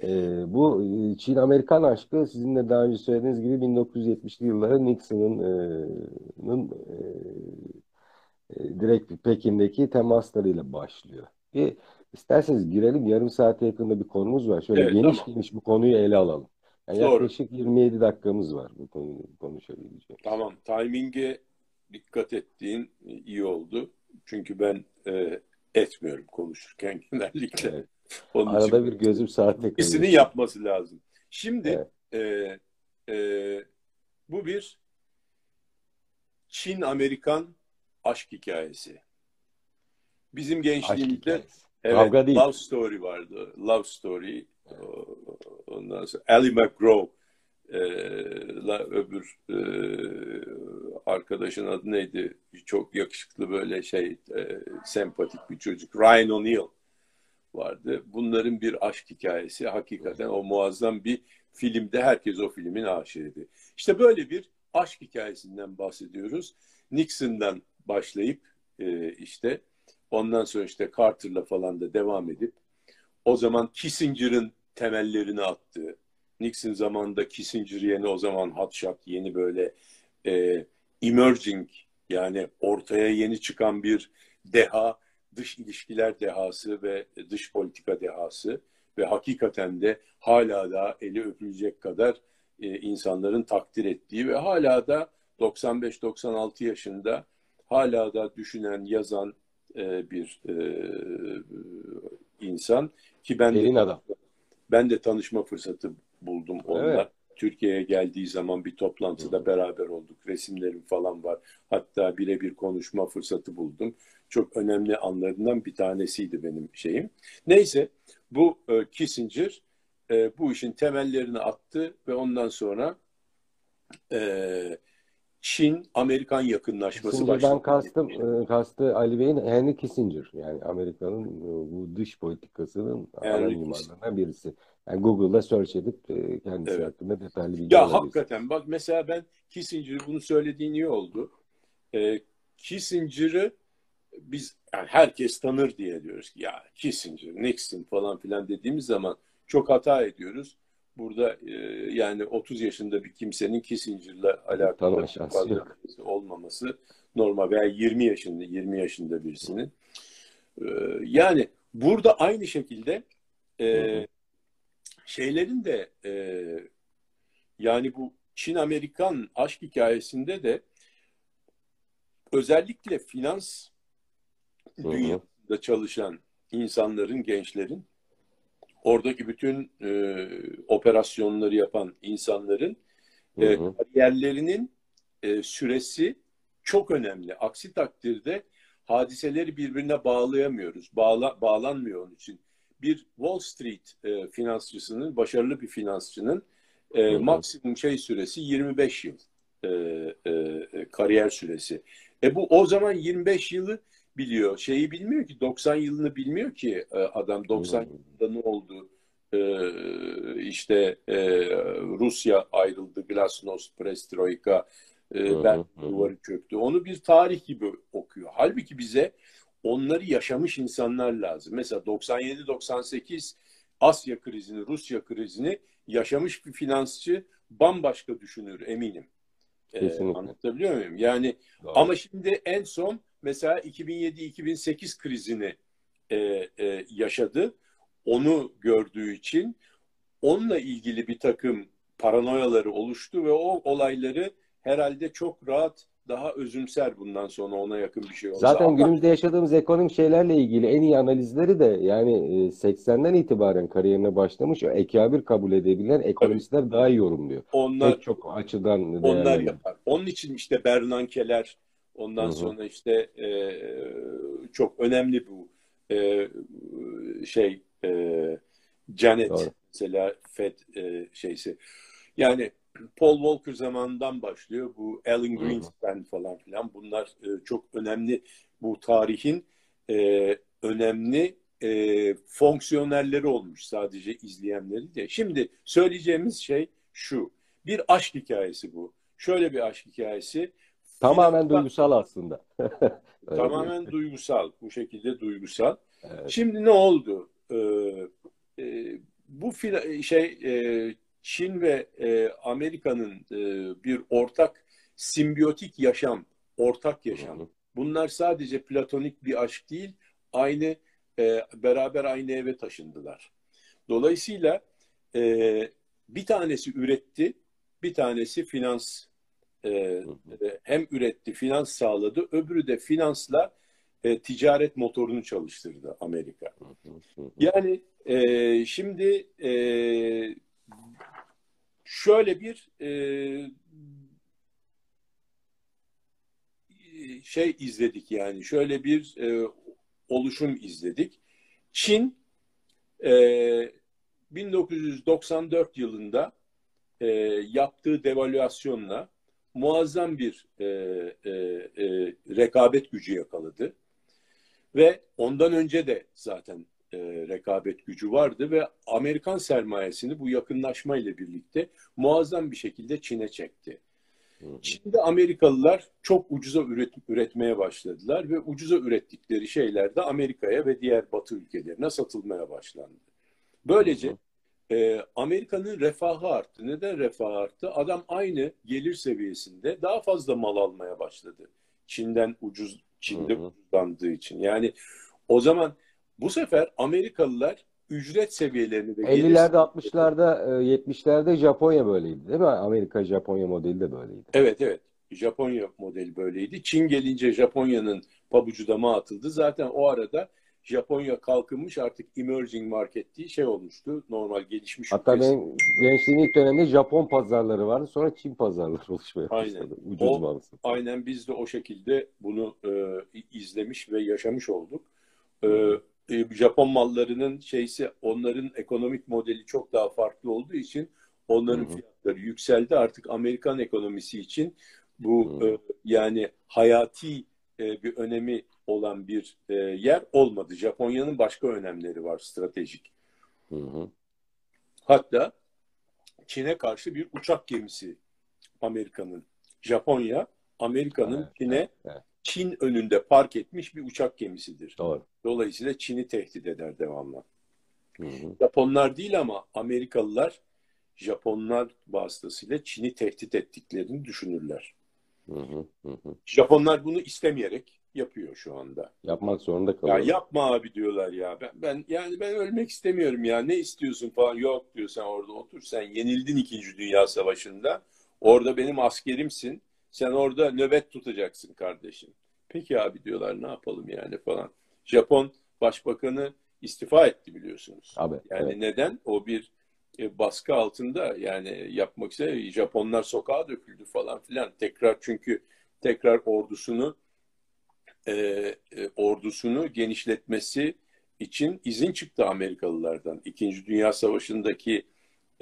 E, bu e, Çin-Amerikan aşkı sizin de daha önce söylediğiniz gibi 1970'li yılların Nixon'ın e, e, e, direkt Pekin'deki temaslarıyla başlıyor. Bir, isterseniz girelim yarım saate yakında bir konumuz var. Şöyle Evet, geniş tamam. geniş bu konuyu ele alalım. Yani Doğru. yaklaşık 27 dakikamız var bu konuyu konuşabileceğim. Tamam. Timing'e dikkat ettiğin iyi oldu. Çünkü ben e, etmiyorum konuşurken genellikle. Evet. Onun Arada için bir gözüm saatte ikisini yapması lazım. Şimdi Evet. e, e, bu bir Çin-Amerikan aşk hikayesi. Bizim gençliğimizde hikayesi. evet, Kavga değil. Love Story vardı. Love Story. Ondan sonra Ali McGraw e, la öbür e, arkadaşın adı neydi? Çok yakışıklı böyle şey e, sempatik bir çocuk. Ryan O'Neal vardı. Bunların bir aşk hikayesi hakikaten o muazzam bir filmde herkes o filmin aşığıydı. İşte böyle bir aşk hikayesinden bahsediyoruz. Nixon'dan başlayıp e, işte ondan sonra işte Carter'la falan da devam edip o zaman Kissinger'ın temellerini attığı Nixon zamanında Kissinger yeni o zaman hotshot yeni böyle e, emerging yani ortaya yeni çıkan bir deha dış ilişkiler dehası ve dış politika dehası ve hakikaten de hala da eli öpülecek kadar e, insanların takdir ettiği ve hala da 95-96 yaşında hala da düşünen, yazan e, bir e, insan ki ben Elin de adam. ben de tanışma fırsatı buldum onunla. Evet. Türkiye'ye geldiği zaman bir toplantıda beraber olduk. Resimlerim falan var. Hatta birebir konuşma fırsatı buldum. Çok önemli anlarından bir tanesiydi benim şeyim. Neyse bu e, Kissinger e, bu işin temellerini attı ve ondan sonra e, Çin-Amerikan yakınlaşması başladı. kastım, e, kastı Ali Bey'in Henry Kissinger. Yani Amerika'nın e, bu dış politikasının ana mimarlarından birisi. Yani Google'da search edip e, kendisi Evet. hakkında detaylı bilgi Ya hakikaten bak mesela ben Kissinger'ı bunu söylediğin iyi oldu. Ee, Kissinger'ı biz yani herkes tanır diye diyoruz ki ya Kissinger, Nixon falan filan dediğimiz zaman çok hata ediyoruz. Burada e, yani 30 yaşında bir kimsenin Kissinger'la alakalı şansı fazla yok. olmaması normal veya 20 yaşında 20 yaşında birisinin. Ee, yani burada aynı şekilde e, şeylerin de e, yani bu Çin-Amerikan aşk hikayesinde de özellikle finans Hı hı. dünyasında çalışan insanların, gençlerin, oradaki bütün e, operasyonları yapan insanların Hı e, hı. kariyerlerinin e, süresi çok önemli. Aksi takdirde hadiseleri birbirine bağlayamıyoruz. Bağla, bağlanmıyor onun için. Bir Wall Street e, finansçısının, başarılı bir finansçının e, Hı hı. maksimum şey süresi 25 yıl e, e, e, kariyer süresi. E bu o zaman 25 yılı biliyor. Şeyi bilmiyor ki 90 yılını bilmiyor ki e, adam 90 Hı. yılında ne oldu? E, işte e, Rusya ayrıldı, Glasnost, Perestroika, e. Berlin duvarı çöktü. Onu bir tarih gibi okuyor. Halbuki bize onları yaşamış insanlar lazım. Mesela 97-98 Asya krizini, Rusya krizini yaşamış bir finansçı bambaşka düşünür eminim. Ee, Kesinlikle. anlatabiliyor muyum? Yani Doğru. ama şimdi en son mesela 2007-2008 krizini e, e, yaşadı. Onu gördüğü için onunla ilgili bir takım paranoyaları oluştu ve o olayları herhalde çok rahat daha özümser bundan sonra ona yakın bir şey olsa. Zaten Ama günümüzde yaşadığımız ekonomik şeylerle ilgili en iyi analizleri de yani e, 80'den itibaren kariyerine başlamış ekabir kabul edebilen ekonomistler daha iyi yorumluyor. onlar Pek çok açıdan onlar yapar. Onun için işte Bernankeler ondan Hı hı. sonra işte e, çok önemli bu e, şey e, Janet Doğru. mesela Fed e, şeysi. Yani Paul Volcker zamanından başlıyor. Bu Alan. Greenspan falan filan bunlar e, çok önemli bu tarihin e, önemli e, fonksiyonerleri olmuş sadece izleyenleri de. Şimdi söyleyeceğimiz şey şu. Bir aşk hikayesi bu. Şöyle bir aşk hikayesi. Tamamen Finansman- duygusal aslında. Tamamen duygusal. Bu şekilde duygusal. Evet. Şimdi ne oldu? Ee, e, bu fila- şey e, Çin ve e, Amerika'nın e, bir ortak simbiyotik yaşam, ortak yaşam. Hı hı. Bunlar sadece platonik bir aşk değil, aynı e, beraber aynı eve taşındılar. Dolayısıyla e, bir tanesi üretti, bir tanesi finans e, e, hem üretti, finans sağladı, öbürü de finansla e, ticaret motorunu çalıştırdı Amerika. Yani e, şimdi e, şöyle bir e, şey izledik yani şöyle bir e, oluşum izledik. Çin e, 1994 yılında e, yaptığı devalüasyonla muazzam bir e, e, e, rekabet gücü yakaladı. Ve ondan önce de zaten e, rekabet gücü vardı ve Amerikan sermayesini bu yakınlaşma ile birlikte muazzam bir şekilde Çin'e çekti. Çin'de Amerikalılar çok ucuza üret, üretmeye başladılar ve ucuza ürettikleri şeyler de Amerika'ya ve diğer Batı ülkelerine satılmaya başlandı. Böylece Hı e, Amerika'nın refahı arttı. Neden refah arttı? Adam aynı gelir seviyesinde daha fazla mal almaya başladı. Çin'den ucuz, Çin'de Hı hı. ucuzlandığı için. Yani o zaman bu sefer Amerikalılar ücret seviyelerini gelir 50'lerde, 60'larda, e, 70'lerde Japonya böyleydi değil mi? Amerika Japonya modeli de böyleydi. Evet evet. Japonya modeli böyleydi. Çin gelince Japonya'nın pabucu dama atıldı. Zaten o arada Japonya kalkınmış artık emerging market diye şey olmuştu. Normal gelişmiş Hatta ülkesi. benim gençliğim ilk dönemde Japon pazarları vardı. Sonra Çin pazarları oluşmaya Aynen. başladı. Ucuz O-. Aynen biz de o şekilde bunu e, izlemiş ve yaşamış olduk. E, e, Japon mallarının şeysi onların ekonomik modeli çok daha farklı olduğu için onların Hı hı. fiyatları yükseldi. Artık Amerikan ekonomisi için bu e, yani hayati e, bir önemi olan bir e, yer olmadı. Japonya'nın başka önemleri var stratejik. Hı hı. Hatta Çin'e karşı bir uçak gemisi Amerika'nın. Japonya, Amerika'nın Evet, Çin'e evet, evet. Çin önünde park etmiş bir uçak gemisidir. Doğru. Dolayısıyla Çin'i tehdit eder devamlı. Hı hı. Japonlar değil ama Amerikalılar Japonlar vasıtasıyla Çin'i tehdit ettiklerini düşünürler. Hı hı. Hı hı. Japonlar bunu istemeyerek yapıyor şu anda. Yapmak zorunda Ya kalıyor. yapma abi diyorlar ya. Ben, ben yani ben ölmek istemiyorum ya. Ne istiyorsun falan. Yok diyor sen orada otur. Sen yenildin 2. Dünya Savaşı'nda. Orada benim askerimsin. Sen orada nöbet tutacaksın kardeşim. Peki abi diyorlar ne yapalım yani falan. Japon Başbakanı istifa etti biliyorsunuz. Abi, Yani evet. neden? O bir e, baskı altında yani yapmak istedi. Japonlar sokağa döküldü falan filan. Tekrar çünkü tekrar ordusunu e, e, ordusunu genişletmesi için izin çıktı Amerikalılardan. İkinci Dünya Savaşı'ndaki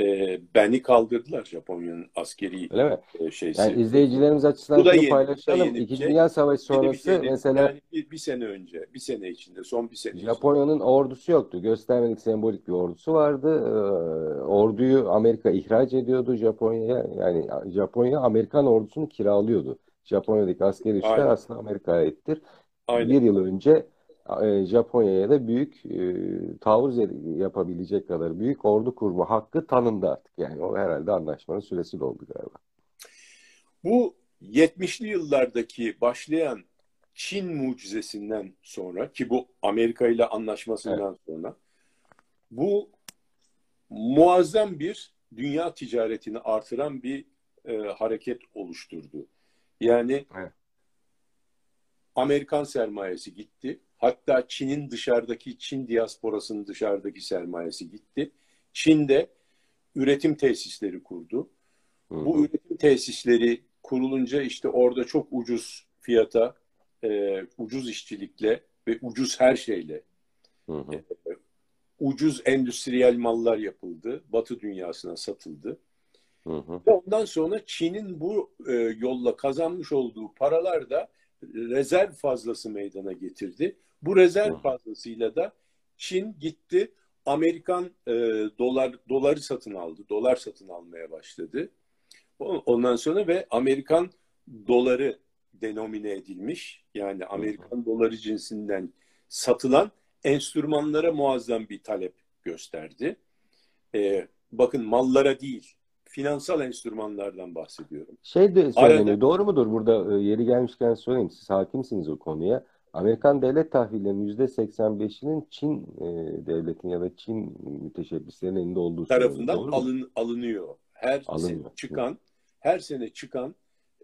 e, beni kaldırdılar Japonya'nın askeri Öyle mi? e, şeysi. Yani izleyicilerimiz açısından Bu da şunu yeni, paylaşalım. yeni İkinci şey. Dünya Savaşı Yeni sonrası değil. mesela yani bir, bir sene önce, bir sene içinde, son bir sene. Japonya'nın ordusu yoktu. Göstermelik sembolik bir ordusu vardı. Ee, orduyu Amerika ihraç ediyordu Japonya'ya. Yani Japonya Amerikan ordusunu kiralıyordu. Japonya'daki askeri üsler Aynen. aslında Amerika'ya aittir. Aynen. Bir yıl önce e, Japonya'ya da büyük e, taarruz yapabilecek kadar büyük ordu kurma hakkı tanındı artık. Yani o herhalde anlaşmanın süresi doldu galiba. Bu 70'li yıllardaki başlayan Çin mucizesinden sonra ki bu Amerika ile anlaşmasından evet. sonra bu muazzam bir dünya ticaretini artıran bir e, hareket oluşturdu. Yani evet. Amerikan sermayesi gitti. Hatta Çin'in dışarıdaki Çin diasporasının dışarıdaki sermayesi gitti. Çin de üretim tesisleri kurdu. Hı hı. Bu üretim tesisleri kurulunca işte orada çok ucuz fiyata, e, ucuz işçilikle ve ucuz her şeyle. E, ucuz endüstriyel mallar yapıldı. Batı dünyasına satıldı. Hı hı. Ve ondan sonra Çin'in bu e, yolla kazanmış olduğu paralar da rezerv fazlası meydana getirdi. Bu rezerv hı. fazlasıyla da Çin gitti Amerikan e, dolar doları satın aldı. Dolar satın almaya başladı. Ondan sonra ve Amerikan doları denomine edilmiş yani Amerikan doları cinsinden satılan enstrümanlara muazzam bir talep gösterdi. Ee, bakın mallara değil, finansal enstrümanlardan bahsediyorum. Şey de söyleniyor, Arada, doğru mudur? Burada e, yeri gelmişken söyleyeyim, siz hakimsiniz o konuya. Amerikan devlet tahvillerinin %85'inin Çin e, devletinin ya da Çin müteşebbislerinin elinde olduğu tarafından alın, alınıyor. Her alınıyor. sene çıkan, her sene çıkan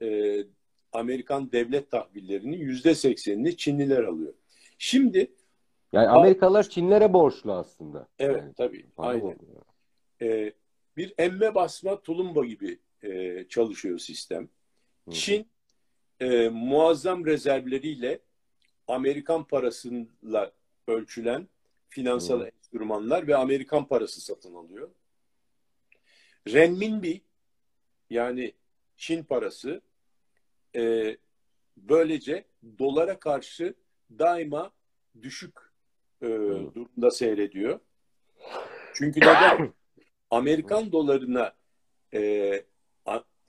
e, Amerikan devlet tahvillerinin %80'ini Çinliler alıyor. Şimdi yani Amerikalılar Çinlere borçlu aslında. Evet yani, tabii. Aynen. Ee, bir emme basma tulumba gibi e, çalışıyor sistem. Hı-hı. Çin e, muazzam rezervleriyle Amerikan parasıyla ölçülen finansal Hı-hı. enstrümanlar ve Amerikan parası satın alıyor. Renminbi yani Çin parası e, böylece dolara karşı daima düşük e, durumda seyrediyor. Çünkü neden? Amerikan dolarına e,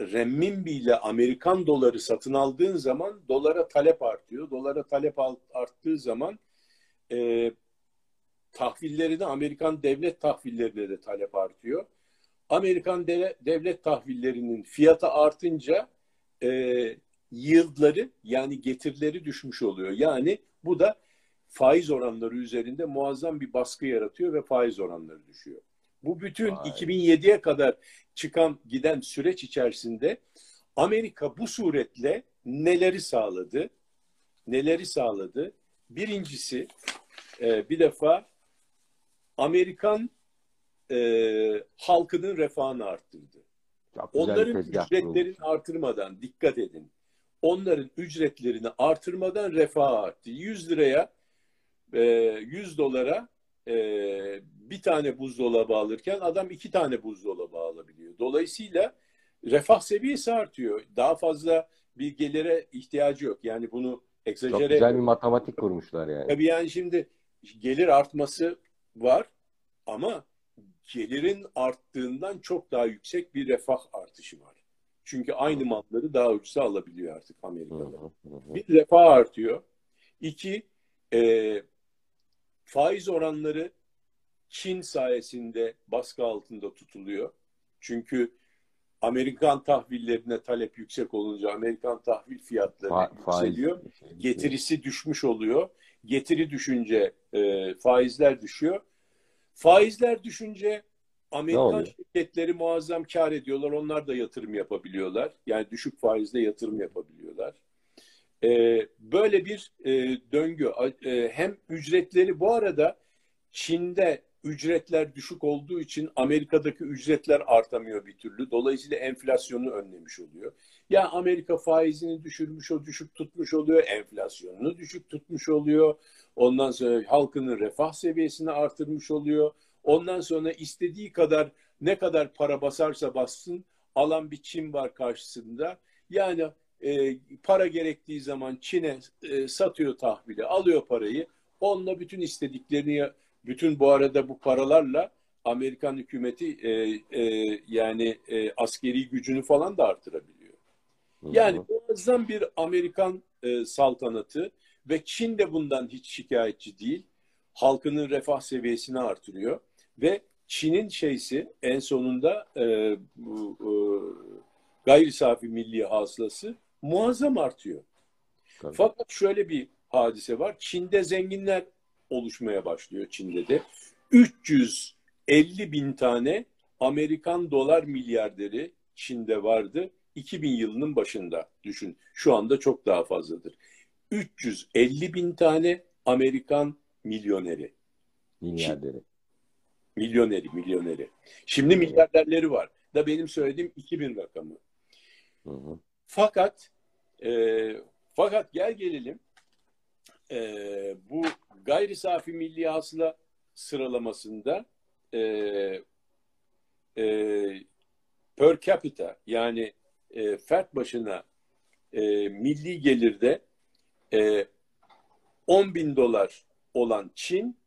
renminbi ile Amerikan doları satın aldığın zaman dolara talep artıyor. Dolara talep arttığı zaman e, tahvillerine Amerikan devlet tahvillerine de talep artıyor. Amerikan de, devlet tahvillerinin fiyatı artınca e, yieldları yani getirileri düşmüş oluyor. Yani bu da faiz oranları üzerinde muazzam bir baskı yaratıyor ve faiz oranları düşüyor. Bu bütün 2007'ye kadar çıkan giden süreç içerisinde Amerika bu suretle neleri sağladı? Neleri sağladı? Birincisi e, bir defa Amerikan e, halkının refahını arttırdı. Onların ücretlerini artırmadan dikkat edin. Onların ücretlerini artırmadan refah arttı. 100 liraya 100 dolara e, bir tane buzdolabı alırken adam iki tane buzdolabı alabiliyor. Dolayısıyla refah seviyesi artıyor. Daha fazla bir gelire ihtiyacı yok. Yani bunu egzajere... Çok güzel bir matematik kurmuşlar yani. Tabii yani şimdi gelir artması var ama gelirin arttığından çok daha yüksek bir refah artışı var. Çünkü aynı malları daha ucuza alabiliyor artık Amerika'da. Bir refah artıyor. İki, e, faiz oranları Çin sayesinde baskı altında tutuluyor. Çünkü Amerikan tahvillerine talep yüksek olunca Amerikan tahvil fiyatları Fa yükseliyor. Faiz. Getirisi düşmüş oluyor. Getiri düşünce e, faizler düşüyor. Faizler düşünce Amerikan şirketleri muazzam kar ediyorlar. Onlar da yatırım yapabiliyorlar. Yani düşük faizle yatırım yapabiliyorlar. Ee, böyle bir e, döngü. E, hem ücretleri bu arada Çin'de ücretler düşük olduğu için Amerika'daki ücretler artamıyor bir türlü. Dolayısıyla enflasyonu önlemiş oluyor. Ya Amerika faizini düşürmüş o düşük tutmuş oluyor, enflasyonunu düşük tutmuş oluyor. Ondan sonra halkının refah seviyesini artırmış oluyor. Ondan sonra istediği kadar ne kadar para basarsa bassın alan bir Çin var karşısında. Yani e, para gerektiği zaman Çin'e e, satıyor tahvili, alıyor parayı. Onunla bütün istediklerini, bütün bu arada bu paralarla Amerikan hükümeti e, e, yani e, askeri gücünü falan da artırabiliyor. Yani muazzam bir Amerikan e, saltanatı ve Çin de bundan hiç şikayetçi değil. Halkının refah seviyesini artırıyor ve Çin'in şeysi en sonunda e, bu, e, gayri safi milli hasılası muazzam artıyor. Tabii. Fakat şöyle bir hadise var. Çin'de zenginler oluşmaya başlıyor Çin'de de. 350 bin tane Amerikan dolar milyarderi Çin'de vardı. 2000 yılının başında düşün. Şu anda çok daha fazladır. 350 bin tane Amerikan milyoneri. Milyarderi. Milyoneri, milyoneri. Şimdi milyarderleri var. Da benim söylediğim 2000 rakamı. Hı hı. Fakat e, fakat gel gelelim e, bu gayri safi milli hasıla sıralamasında e, e, per capita yani e, fert başına e, milli gelirde e, 10 bin dolar olan Çin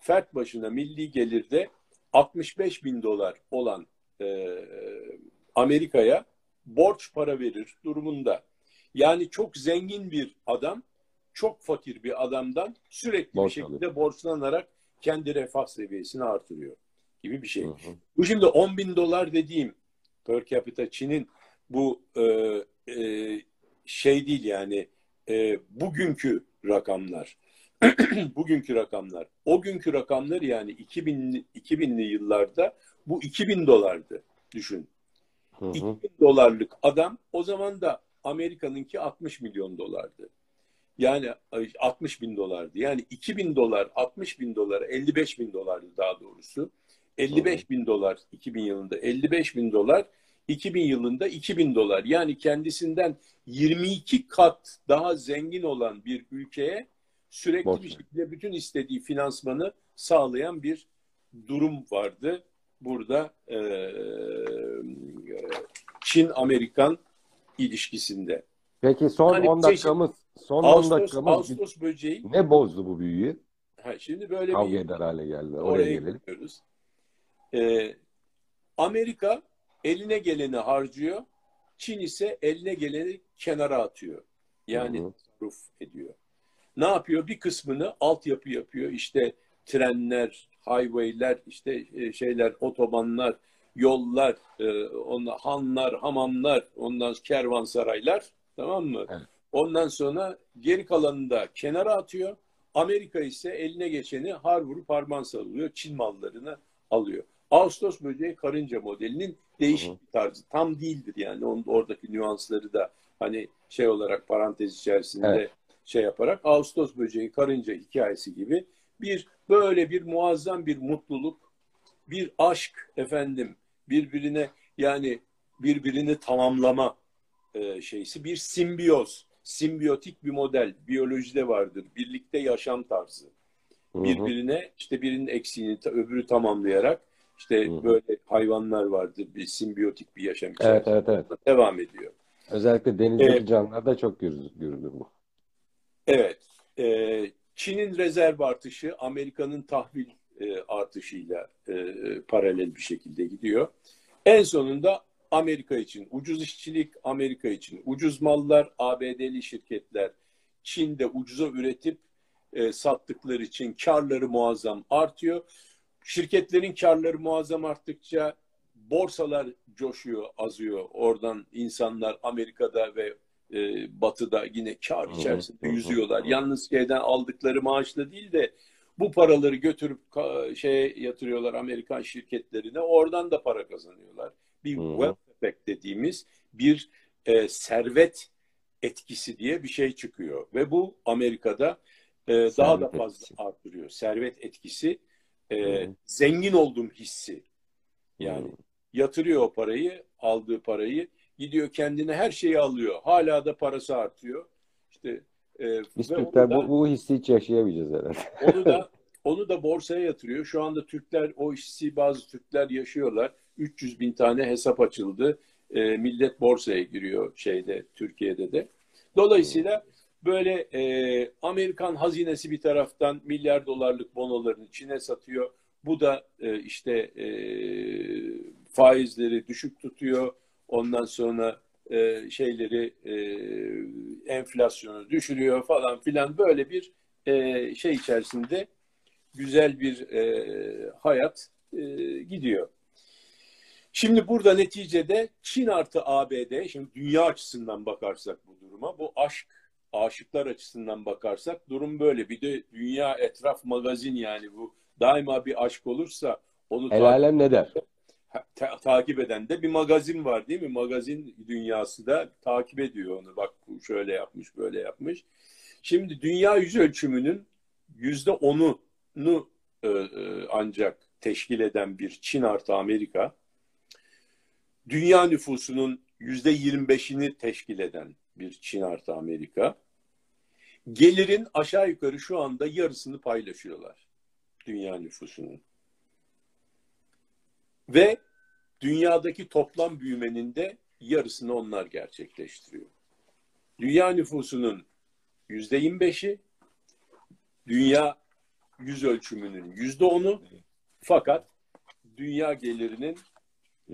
fert başına milli gelirde 65 bin dolar olan e, Amerika'ya borç para verir durumunda. Yani çok zengin bir adam çok fakir bir adamdan sürekli Borç bir şekilde borçlanarak kendi refah seviyesini artırıyor gibi bir şey. Hı hı. Bu şimdi 10 bin dolar dediğim per capita Çin'in bu e, e, şey değil yani e, bugünkü rakamlar. bugünkü rakamlar. O günkü rakamlar yani 2000, 2000'li yıllarda bu 2000 dolardı düşün. Hı hı. 2000 dolarlık adam o zaman da Amerika'nınki 60 milyon dolardı. Yani ay, 60 bin dolardı. Yani 2000 dolar, 60 bin dolar, 55 bin dolardı daha doğrusu. 55 bin dolar 2000 yılında, 55 bin dolar 2000 yılında 2000 dolar. Yani kendisinden 22 kat daha zengin olan bir ülkeye sürekli Borç bir şekilde bütün istediği finansmanı sağlayan bir durum vardı. Burada e, Çin-Amerikan ilişkisinde. Peki son Hani 10 şey- dakikamız son 10 Ağustos, dakikamız Ağustos böceği ne bozdu bu büyüyü? ha, şimdi böyle Kavga bir eder hale geldi. Oraya oraya gelelim. gidiyoruz. Ee, Amerika eline geleni harcıyor. Çin ise eline geleni kenara atıyor. Yani tasarruf ediyor. Ne yapıyor? Bir kısmını altyapı yapıyor. İşte trenler, highway'ler, işte e, şeyler, otobanlar, yollar, e, onlar, hanlar, hamamlar, ondan kervansaraylar, tamam mı? Evet. Ondan sonra geri kalanını da kenara atıyor. Amerika ise eline geçeni har vurup harman sarılıyor. Çin mallarını alıyor. Ağustos böceği karınca modelinin değişik bir tarzı. Tam değildir yani. Onun, oradaki nüansları da hani şey olarak parantez içerisinde Evet. şey yaparak Ağustos böceği karınca hikayesi gibi bir böyle bir muazzam bir mutluluk, bir aşk efendim birbirine yani birbirini tamamlama e, şeysi bir simbiyoz, simbiyotik bir model biyolojide vardır. Birlikte yaşam tarzı. Birbirine işte birinin eksiğini öbürü tamamlayarak işte Hı hı. böyle hayvanlar vardır. Bir simbiyotik bir yaşam Evet evet evet. devam ediyor. Özellikle denizdeki Evet. canlılarda çok görülür, görülür bu. Evet. e, Çin'in rezerv artışı Amerika'nın tahvil e, artışıyla e, paralel bir şekilde gidiyor. En sonunda Amerika için ucuz işçilik, Amerika için ucuz mallar, ABD'li şirketler Çin'de ucuza üretip e, sattıkları için karları muazzam artıyor. Şirketlerin karları muazzam arttıkça borsalar coşuyor, azıyor. Oradan insanlar Amerika'da ve e, Batı'da yine kar içerisinde yüzüyorlar. Yalnız şeyden aldıkları maaşla değil de bu paraları götürüp şeye yatırıyorlar Amerikan şirketlerine. Oradan da para kazanıyorlar. Bir wealth effect dediğimiz bir e, servet etkisi diye bir şey çıkıyor. Ve bu Amerika'da e, daha da fazla etkisi. artırıyor. Servet etkisi e, zengin oldum hissi. Yani Hı. yatırıyor o parayı, aldığı parayı, gidiyor kendine her şeyi alıyor. Hala da parası artıyor. İşte e, Biz ve Türkler onu da, bu, bu hissi hiç yaşayamayacağız herhalde. onu da onu da borsaya yatırıyor. Şu anda Türkler o hissi bazı Türkler yaşıyorlar. 300 bin tane hesap açıldı. E, millet borsaya giriyor şeyde Türkiye'de de. Dolayısıyla böyle e, Amerikan hazinesi bir taraftan milyar dolarlık bonolarını Çin'e satıyor. Bu da e, işte e, faizleri düşük tutuyor. Ondan sonra e, şeyleri e, enflasyonu düşürüyor falan filan böyle bir e, şey içerisinde güzel bir e, hayat e, gidiyor. Şimdi burada neticede Çin artı ABD, şimdi dünya açısından bakarsak bu duruma, bu aşk, aşıklar açısından bakarsak durum böyle. Bir de dünya etraf magazin yani bu daima bir aşk olursa onu El alem ne der? Ta- takip eden de bir magazin var değil mi? Magazin dünyası da takip ediyor onu. Bak şöyle yapmış, böyle yapmış. Şimdi dünya yüz ölçümünün yüzde onunu e, e, ancak teşkil eden bir Çin artı Amerika, dünya nüfusunun yüzde yirmi beşini teşkil eden bir Çin artı Amerika, gelirin aşağı yukarı şu anda yarısını paylaşıyorlar dünya nüfusunun. Ve dünyadaki toplam büyümenin de yarısını onlar gerçekleştiriyor. Dünya nüfusunun yüzde yirmi beşi, dünya yüz ölçümünün yüzde onu, fakat dünya gelirinin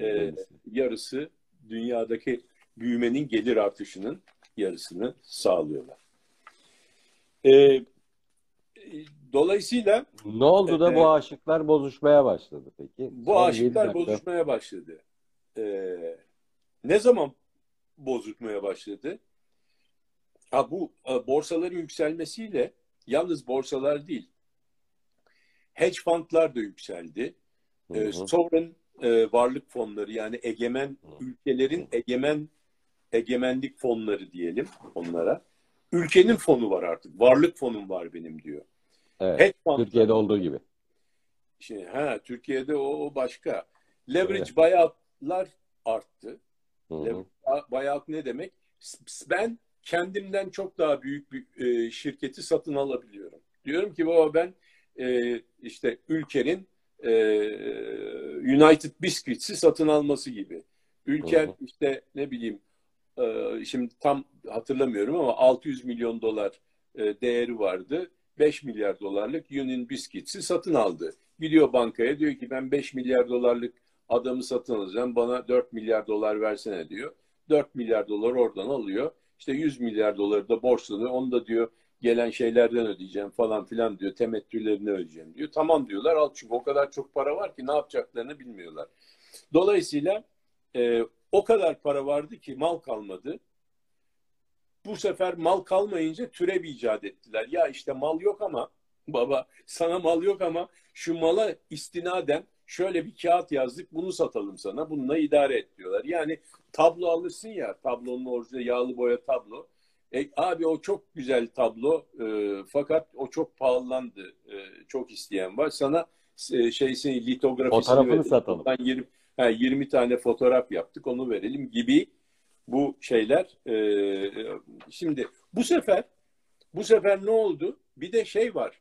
e, yarısı dünyadaki büyümenin gelir artışının yarısını sağlıyorlar. E, dolayısıyla Ne oldu da Ee, bu aşıklar bozuşmaya başladı peki? bu Son aşıklar bozuşmaya başladı. E, ne zaman bozuşmaya başladı? Ha, bu e, borsaların yükselmesiyle yalnız borsalar değil, hedge fundlar da yükseldi. Hı e, hı. sovereign e, varlık fonları yani egemen Hı. ülkelerin egemen egemenlik fonları diyelim onlara. Ülkenin fonu var artık. Varlık fonum var benim diyor. Evet. Hedge fund Türkiye'de olduğu gibi. Şimdi, ha, Türkiye'de o, o başka. Leverage Evet. buyout'lar arttı. Hı hı. Leverage buyout ne demek? Ben kendimden çok daha büyük bir e, şirketi satın alabiliyorum. Diyorum ki baba ben e, işte ülkenin e, United Biscuits'i satın alması gibi. Ülker Hı hı. işte ne bileyim e, şimdi tam hatırlamıyorum ama 600 milyon dolar e, değeri vardı. 5 milyar dolarlık Union Biscuits'i satın aldı. Gidiyor bankaya diyor ki ben 5 milyar dolarlık adamı satın alacağım bana 4 milyar dolar versene diyor. 4 milyar dolar oradan alıyor. İşte 100 milyar doları da borçlanıyor. Onu da diyor gelen şeylerden ödeyeceğim falan filan diyor. Temettülerini ödeyeceğim diyor. Tamam diyorlar al çünkü o kadar çok para var ki ne yapacaklarını bilmiyorlar. Dolayısıyla e, o kadar para vardı ki mal kalmadı. Bu sefer mal kalmayınca türev icat ettiler. Ya işte mal yok ama baba sana mal yok ama şu mala istinaden şöyle bir kağıt yazdık bunu satalım sana bununla idare et diyorlar. Yani tablo alırsın ya tablonun orijinali yağlı boya tablo. E, abi o çok güzel tablo e, fakat o çok pahalandı. E, çok isteyen var. Sana e, şeysini litografisini Fotoğrafını verelim. satalım. Ondan 20, ha, 20 tane fotoğraf yaptık onu verelim gibi bu şeyler. E, şimdi bu sefer bu sefer ne oldu? Bir de şey var.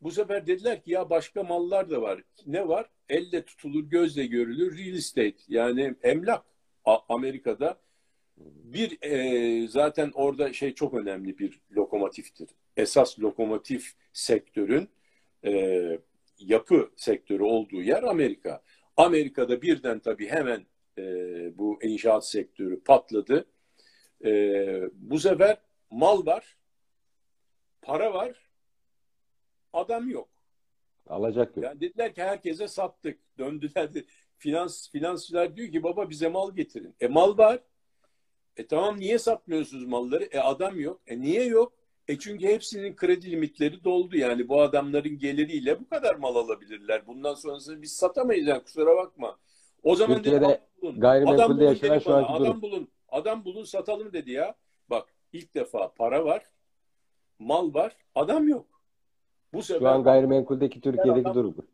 Bu sefer dediler ki ya başka mallar da var. Ne var? Elle tutulur, gözle görülür real estate yani emlak A- Amerika'da bir e, zaten orada şey çok önemli bir lokomotiftir. Esas lokomotif sektörün e, yapı sektörü olduğu yer Amerika. Amerika'da birden tabii hemen e, bu inşaat sektörü patladı. E, bu sefer mal var, para var, adam yok. Alacak yok. Yani dediler ki herkese sattık. Döndüler de finans finansçılar diyor ki baba bize mal getirin. E mal var. E tamam niye satmıyorsunuz malları? E adam yok. E niye yok? E çünkü hepsinin kredi limitleri doldu. Yani bu adamların geliriyle bu kadar mal alabilirler. Bundan sonrasını biz satamayız yani kusura bakma. O zaman Türkiye'de dedi, bulun. gayrimenkulde Adam bulun şu anki Adam durum. bulun. Adam bulun satalım dedi ya. Bak ilk defa para var. Mal var. Adam yok. Bu sefer Şu an gayrimenkuldeki Türkiye'deki adam durum. bu.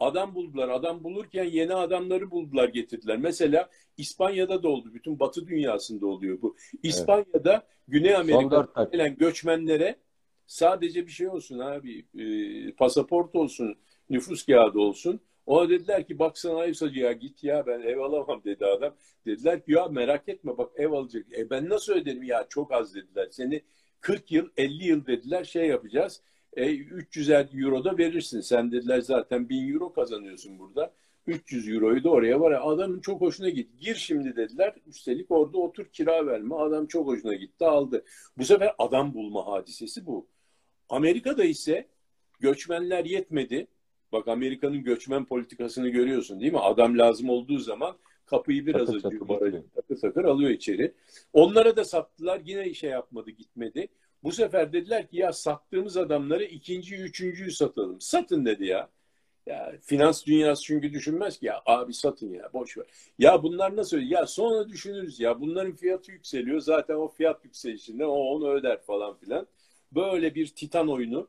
Adam buldular. Adam bulurken yeni adamları buldular getirdiler. Mesela İspanya'da da oldu. Bütün Batı dünyasında oluyor bu. İspanya'da Güney Son Amerika'dan gelen göçmenlere sadece bir şey olsun abi. e, pasaport olsun, nüfus kağıdı olsun. Ona dediler ki bak sana ev satıcıya git ya ben ev alamam dedi adam. Dediler ki ya merak etme bak ev alacak. E ben nasıl öderim ya çok az dediler. Seni 40 yıl 50 yıl dediler şey yapacağız. E, 300 euro da verirsin. Sen dediler zaten 1000 euro kazanıyorsun burada. 300 euroyu da oraya var ya adamın çok hoşuna gitti. Gir şimdi dediler. Üstelik orada otur kira verme. Adam çok hoşuna gitti aldı. Bu sefer adam bulma hadisesi bu. Amerika'da ise göçmenler yetmedi. Bak Amerika'nın göçmen politikasını görüyorsun değil mi? Adam lazım olduğu zaman kapıyı biraz açıyor, barajı takır takır alıyor içeri. Onlara da sattılar. Yine şey yapmadı, gitmedi. Bu sefer dediler ki ya sattığımız adamları ikinci, üçüncüyü satalım. Satın dedi ya. Ya finans dünyası çünkü düşünmez ki ya abi satın ya boş ver. Ya bunlar nasıl ya sonra düşünürüz ya bunların fiyatı yükseliyor zaten o fiyat yükselişinde o onu öder falan filan. Böyle bir titan oyunu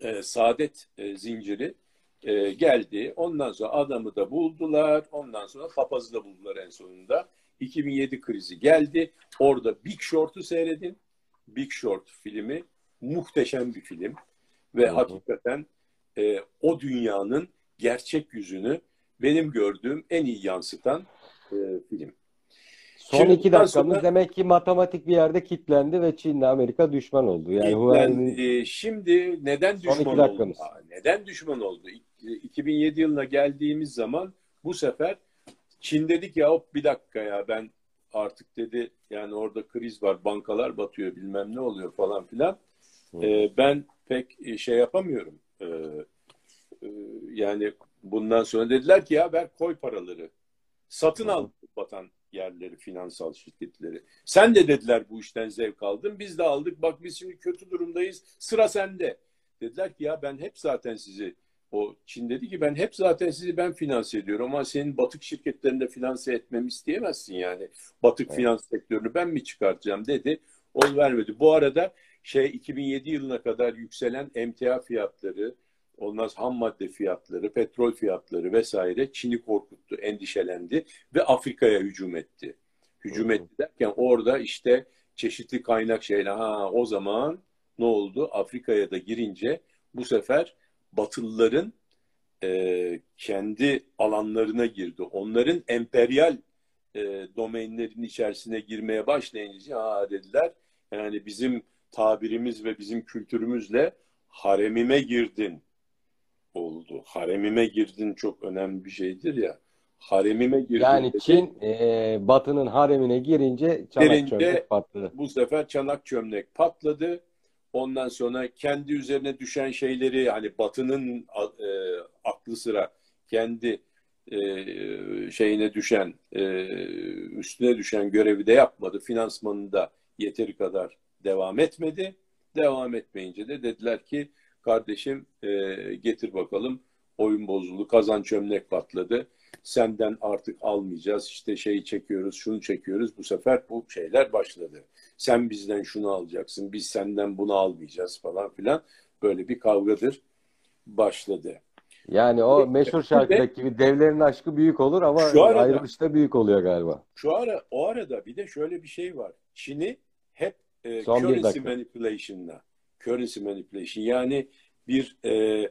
e, saadet e, zinciri e, geldi. Ondan sonra adamı da buldular. Ondan sonra papazı da buldular en sonunda. 2007 krizi geldi. Orada Big Short'u seyredin. Big Short filmi muhteşem bir film ve Hı hı. hakikaten e, o dünyanın gerçek yüzünü benim gördüğüm en iyi yansıtan e, film. Son Şimdi iki dakikamız sonra- demek ki matematik bir yerde kilitlendi ve Çin'le Amerika düşman oldu. Yani e, şimdi neden Son iki düşman oldu? dakikamız. Neden düşman oldu? İ- 2007 yılına geldiğimiz zaman bu sefer Çin dedik ya hop bir dakika ya ben artık dedi yani orada kriz var bankalar batıyor bilmem ne oluyor falan filan. Ee, ben pek e, şey yapamıyorum. Ee, e, yani bundan sonra dediler ki ya ver koy paraları. Satın al batan yerleri, finansal şirketleri. Sen de dediler bu işten zevk aldın. Biz de aldık. Bak biz şimdi kötü durumdayız. Sıra sende. Dediler ki ya ben hep zaten sizi o Çin dedi ki ben hep zaten sizi ben finanse ediyorum ama senin batık şirketlerinde finanse etmemi isteyemezsin yani. Batık Evet. finans sektörünü ben mi çıkartacağım dedi. O vermedi. Bu arada şey 2007 yılına kadar yükselen emtia fiyatları, olmaz ham madde fiyatları, petrol fiyatları vesaire Çin'i korkuttu, endişelendi ve Afrika'ya hücum etti. Hücum etti derken orada işte çeşitli kaynak şeyler ha o zaman ne oldu? Afrika'ya da girince bu sefer Batılıların e, kendi alanlarına girdi. Onların emperyal e, domainlerin içerisine girmeye başlayınca ha dediler yani bizim tabirimiz ve bizim kültürümüzle haremime girdin oldu. Haremime girdin çok önemli bir şeydir ya. Haremime girdin yani dedi. Çin e, Batı'nın haremine girince çanak Girince- çömlek patladı. Bu sefer çanak çömlek patladı. Ondan sonra kendi üzerine düşen şeyleri hani Batı'nın e, aklı sıra kendi e, şeyine düşen e, üstüne düşen görevi de yapmadı. Finansmanını da yeteri kadar devam etmedi. Devam etmeyince de dediler ki kardeşim e, getir bakalım oyun bozuldu. Kazan çömlek patladı. Senden artık almayacağız. İşte şeyi çekiyoruz, şunu çekiyoruz. Bu sefer bu şeyler başladı. Sen bizden şunu alacaksın, biz senden bunu almayacağız falan filan. Böyle bir kavgadır başladı. Yani o meşhur şarkıdaki gibi devlerin aşkı büyük olur ama Şu arada- ayrılış da büyük oluyor galiba. Şu ara o arada bir de şöyle bir şey var. Çin'i hep e, Son currency manipulation'la currency manipulation yani bir e,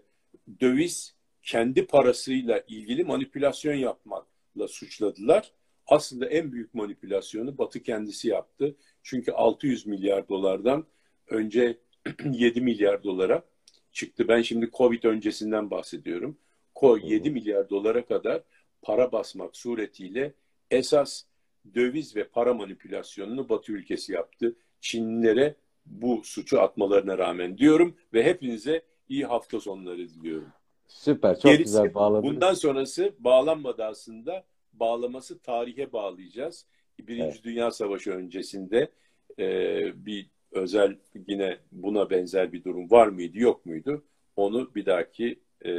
döviz kendi parasıyla ilgili manipülasyon yapmakla suçladılar. Aslında en büyük manipülasyonu Batı kendisi yaptı. Çünkü 600 milyar dolardan önce 7 milyar dolara çıktı. Ben şimdi Covid öncesinden bahsediyorum. Ko- Hı hı. 7 milyar dolara kadar para basmak suretiyle esas döviz ve para manipülasyonunu Batı ülkesi yaptı. Çinlilere bu suçu atmalarına rağmen diyorum ve hepinize iyi hafta sonları diliyorum. Süper, çok Gerisi, güzel bağladınız. Bundan sonrası bağlanmadı aslında. Bağlaması tarihe bağlayacağız. Birinci Evet. Dünya Savaşı öncesinde e, bir özel yine buna benzer bir durum var mıydı yok muydu? Onu bir dahaki e,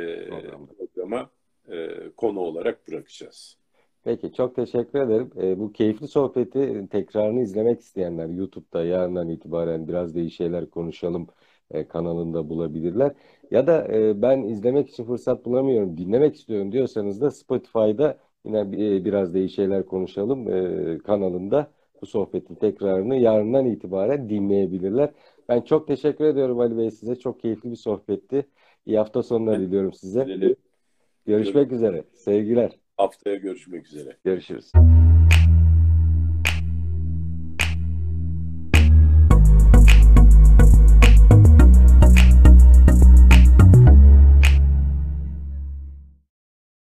programa e, konu olarak bırakacağız. Peki çok teşekkür ederim. E, bu keyifli sohbeti tekrarını izlemek isteyenler YouTube'da yarından itibaren biraz da iyi şeyler konuşalım e, kanalında bulabilirler. Ya da e, ben izlemek için fırsat bulamıyorum, dinlemek istiyorum diyorsanız da Spotify'da yine e, biraz da iyi şeyler konuşalım e, kanalında bu sohbetin tekrarını yarından itibaren dinleyebilirler. Ben çok teşekkür ediyorum Ali Bey size. Çok keyifli bir sohbetti. İyi hafta sonları diliyorum size. Görüşmek üzere. Sevgiler. Haftaya görüşmek üzere. Görüşürüz.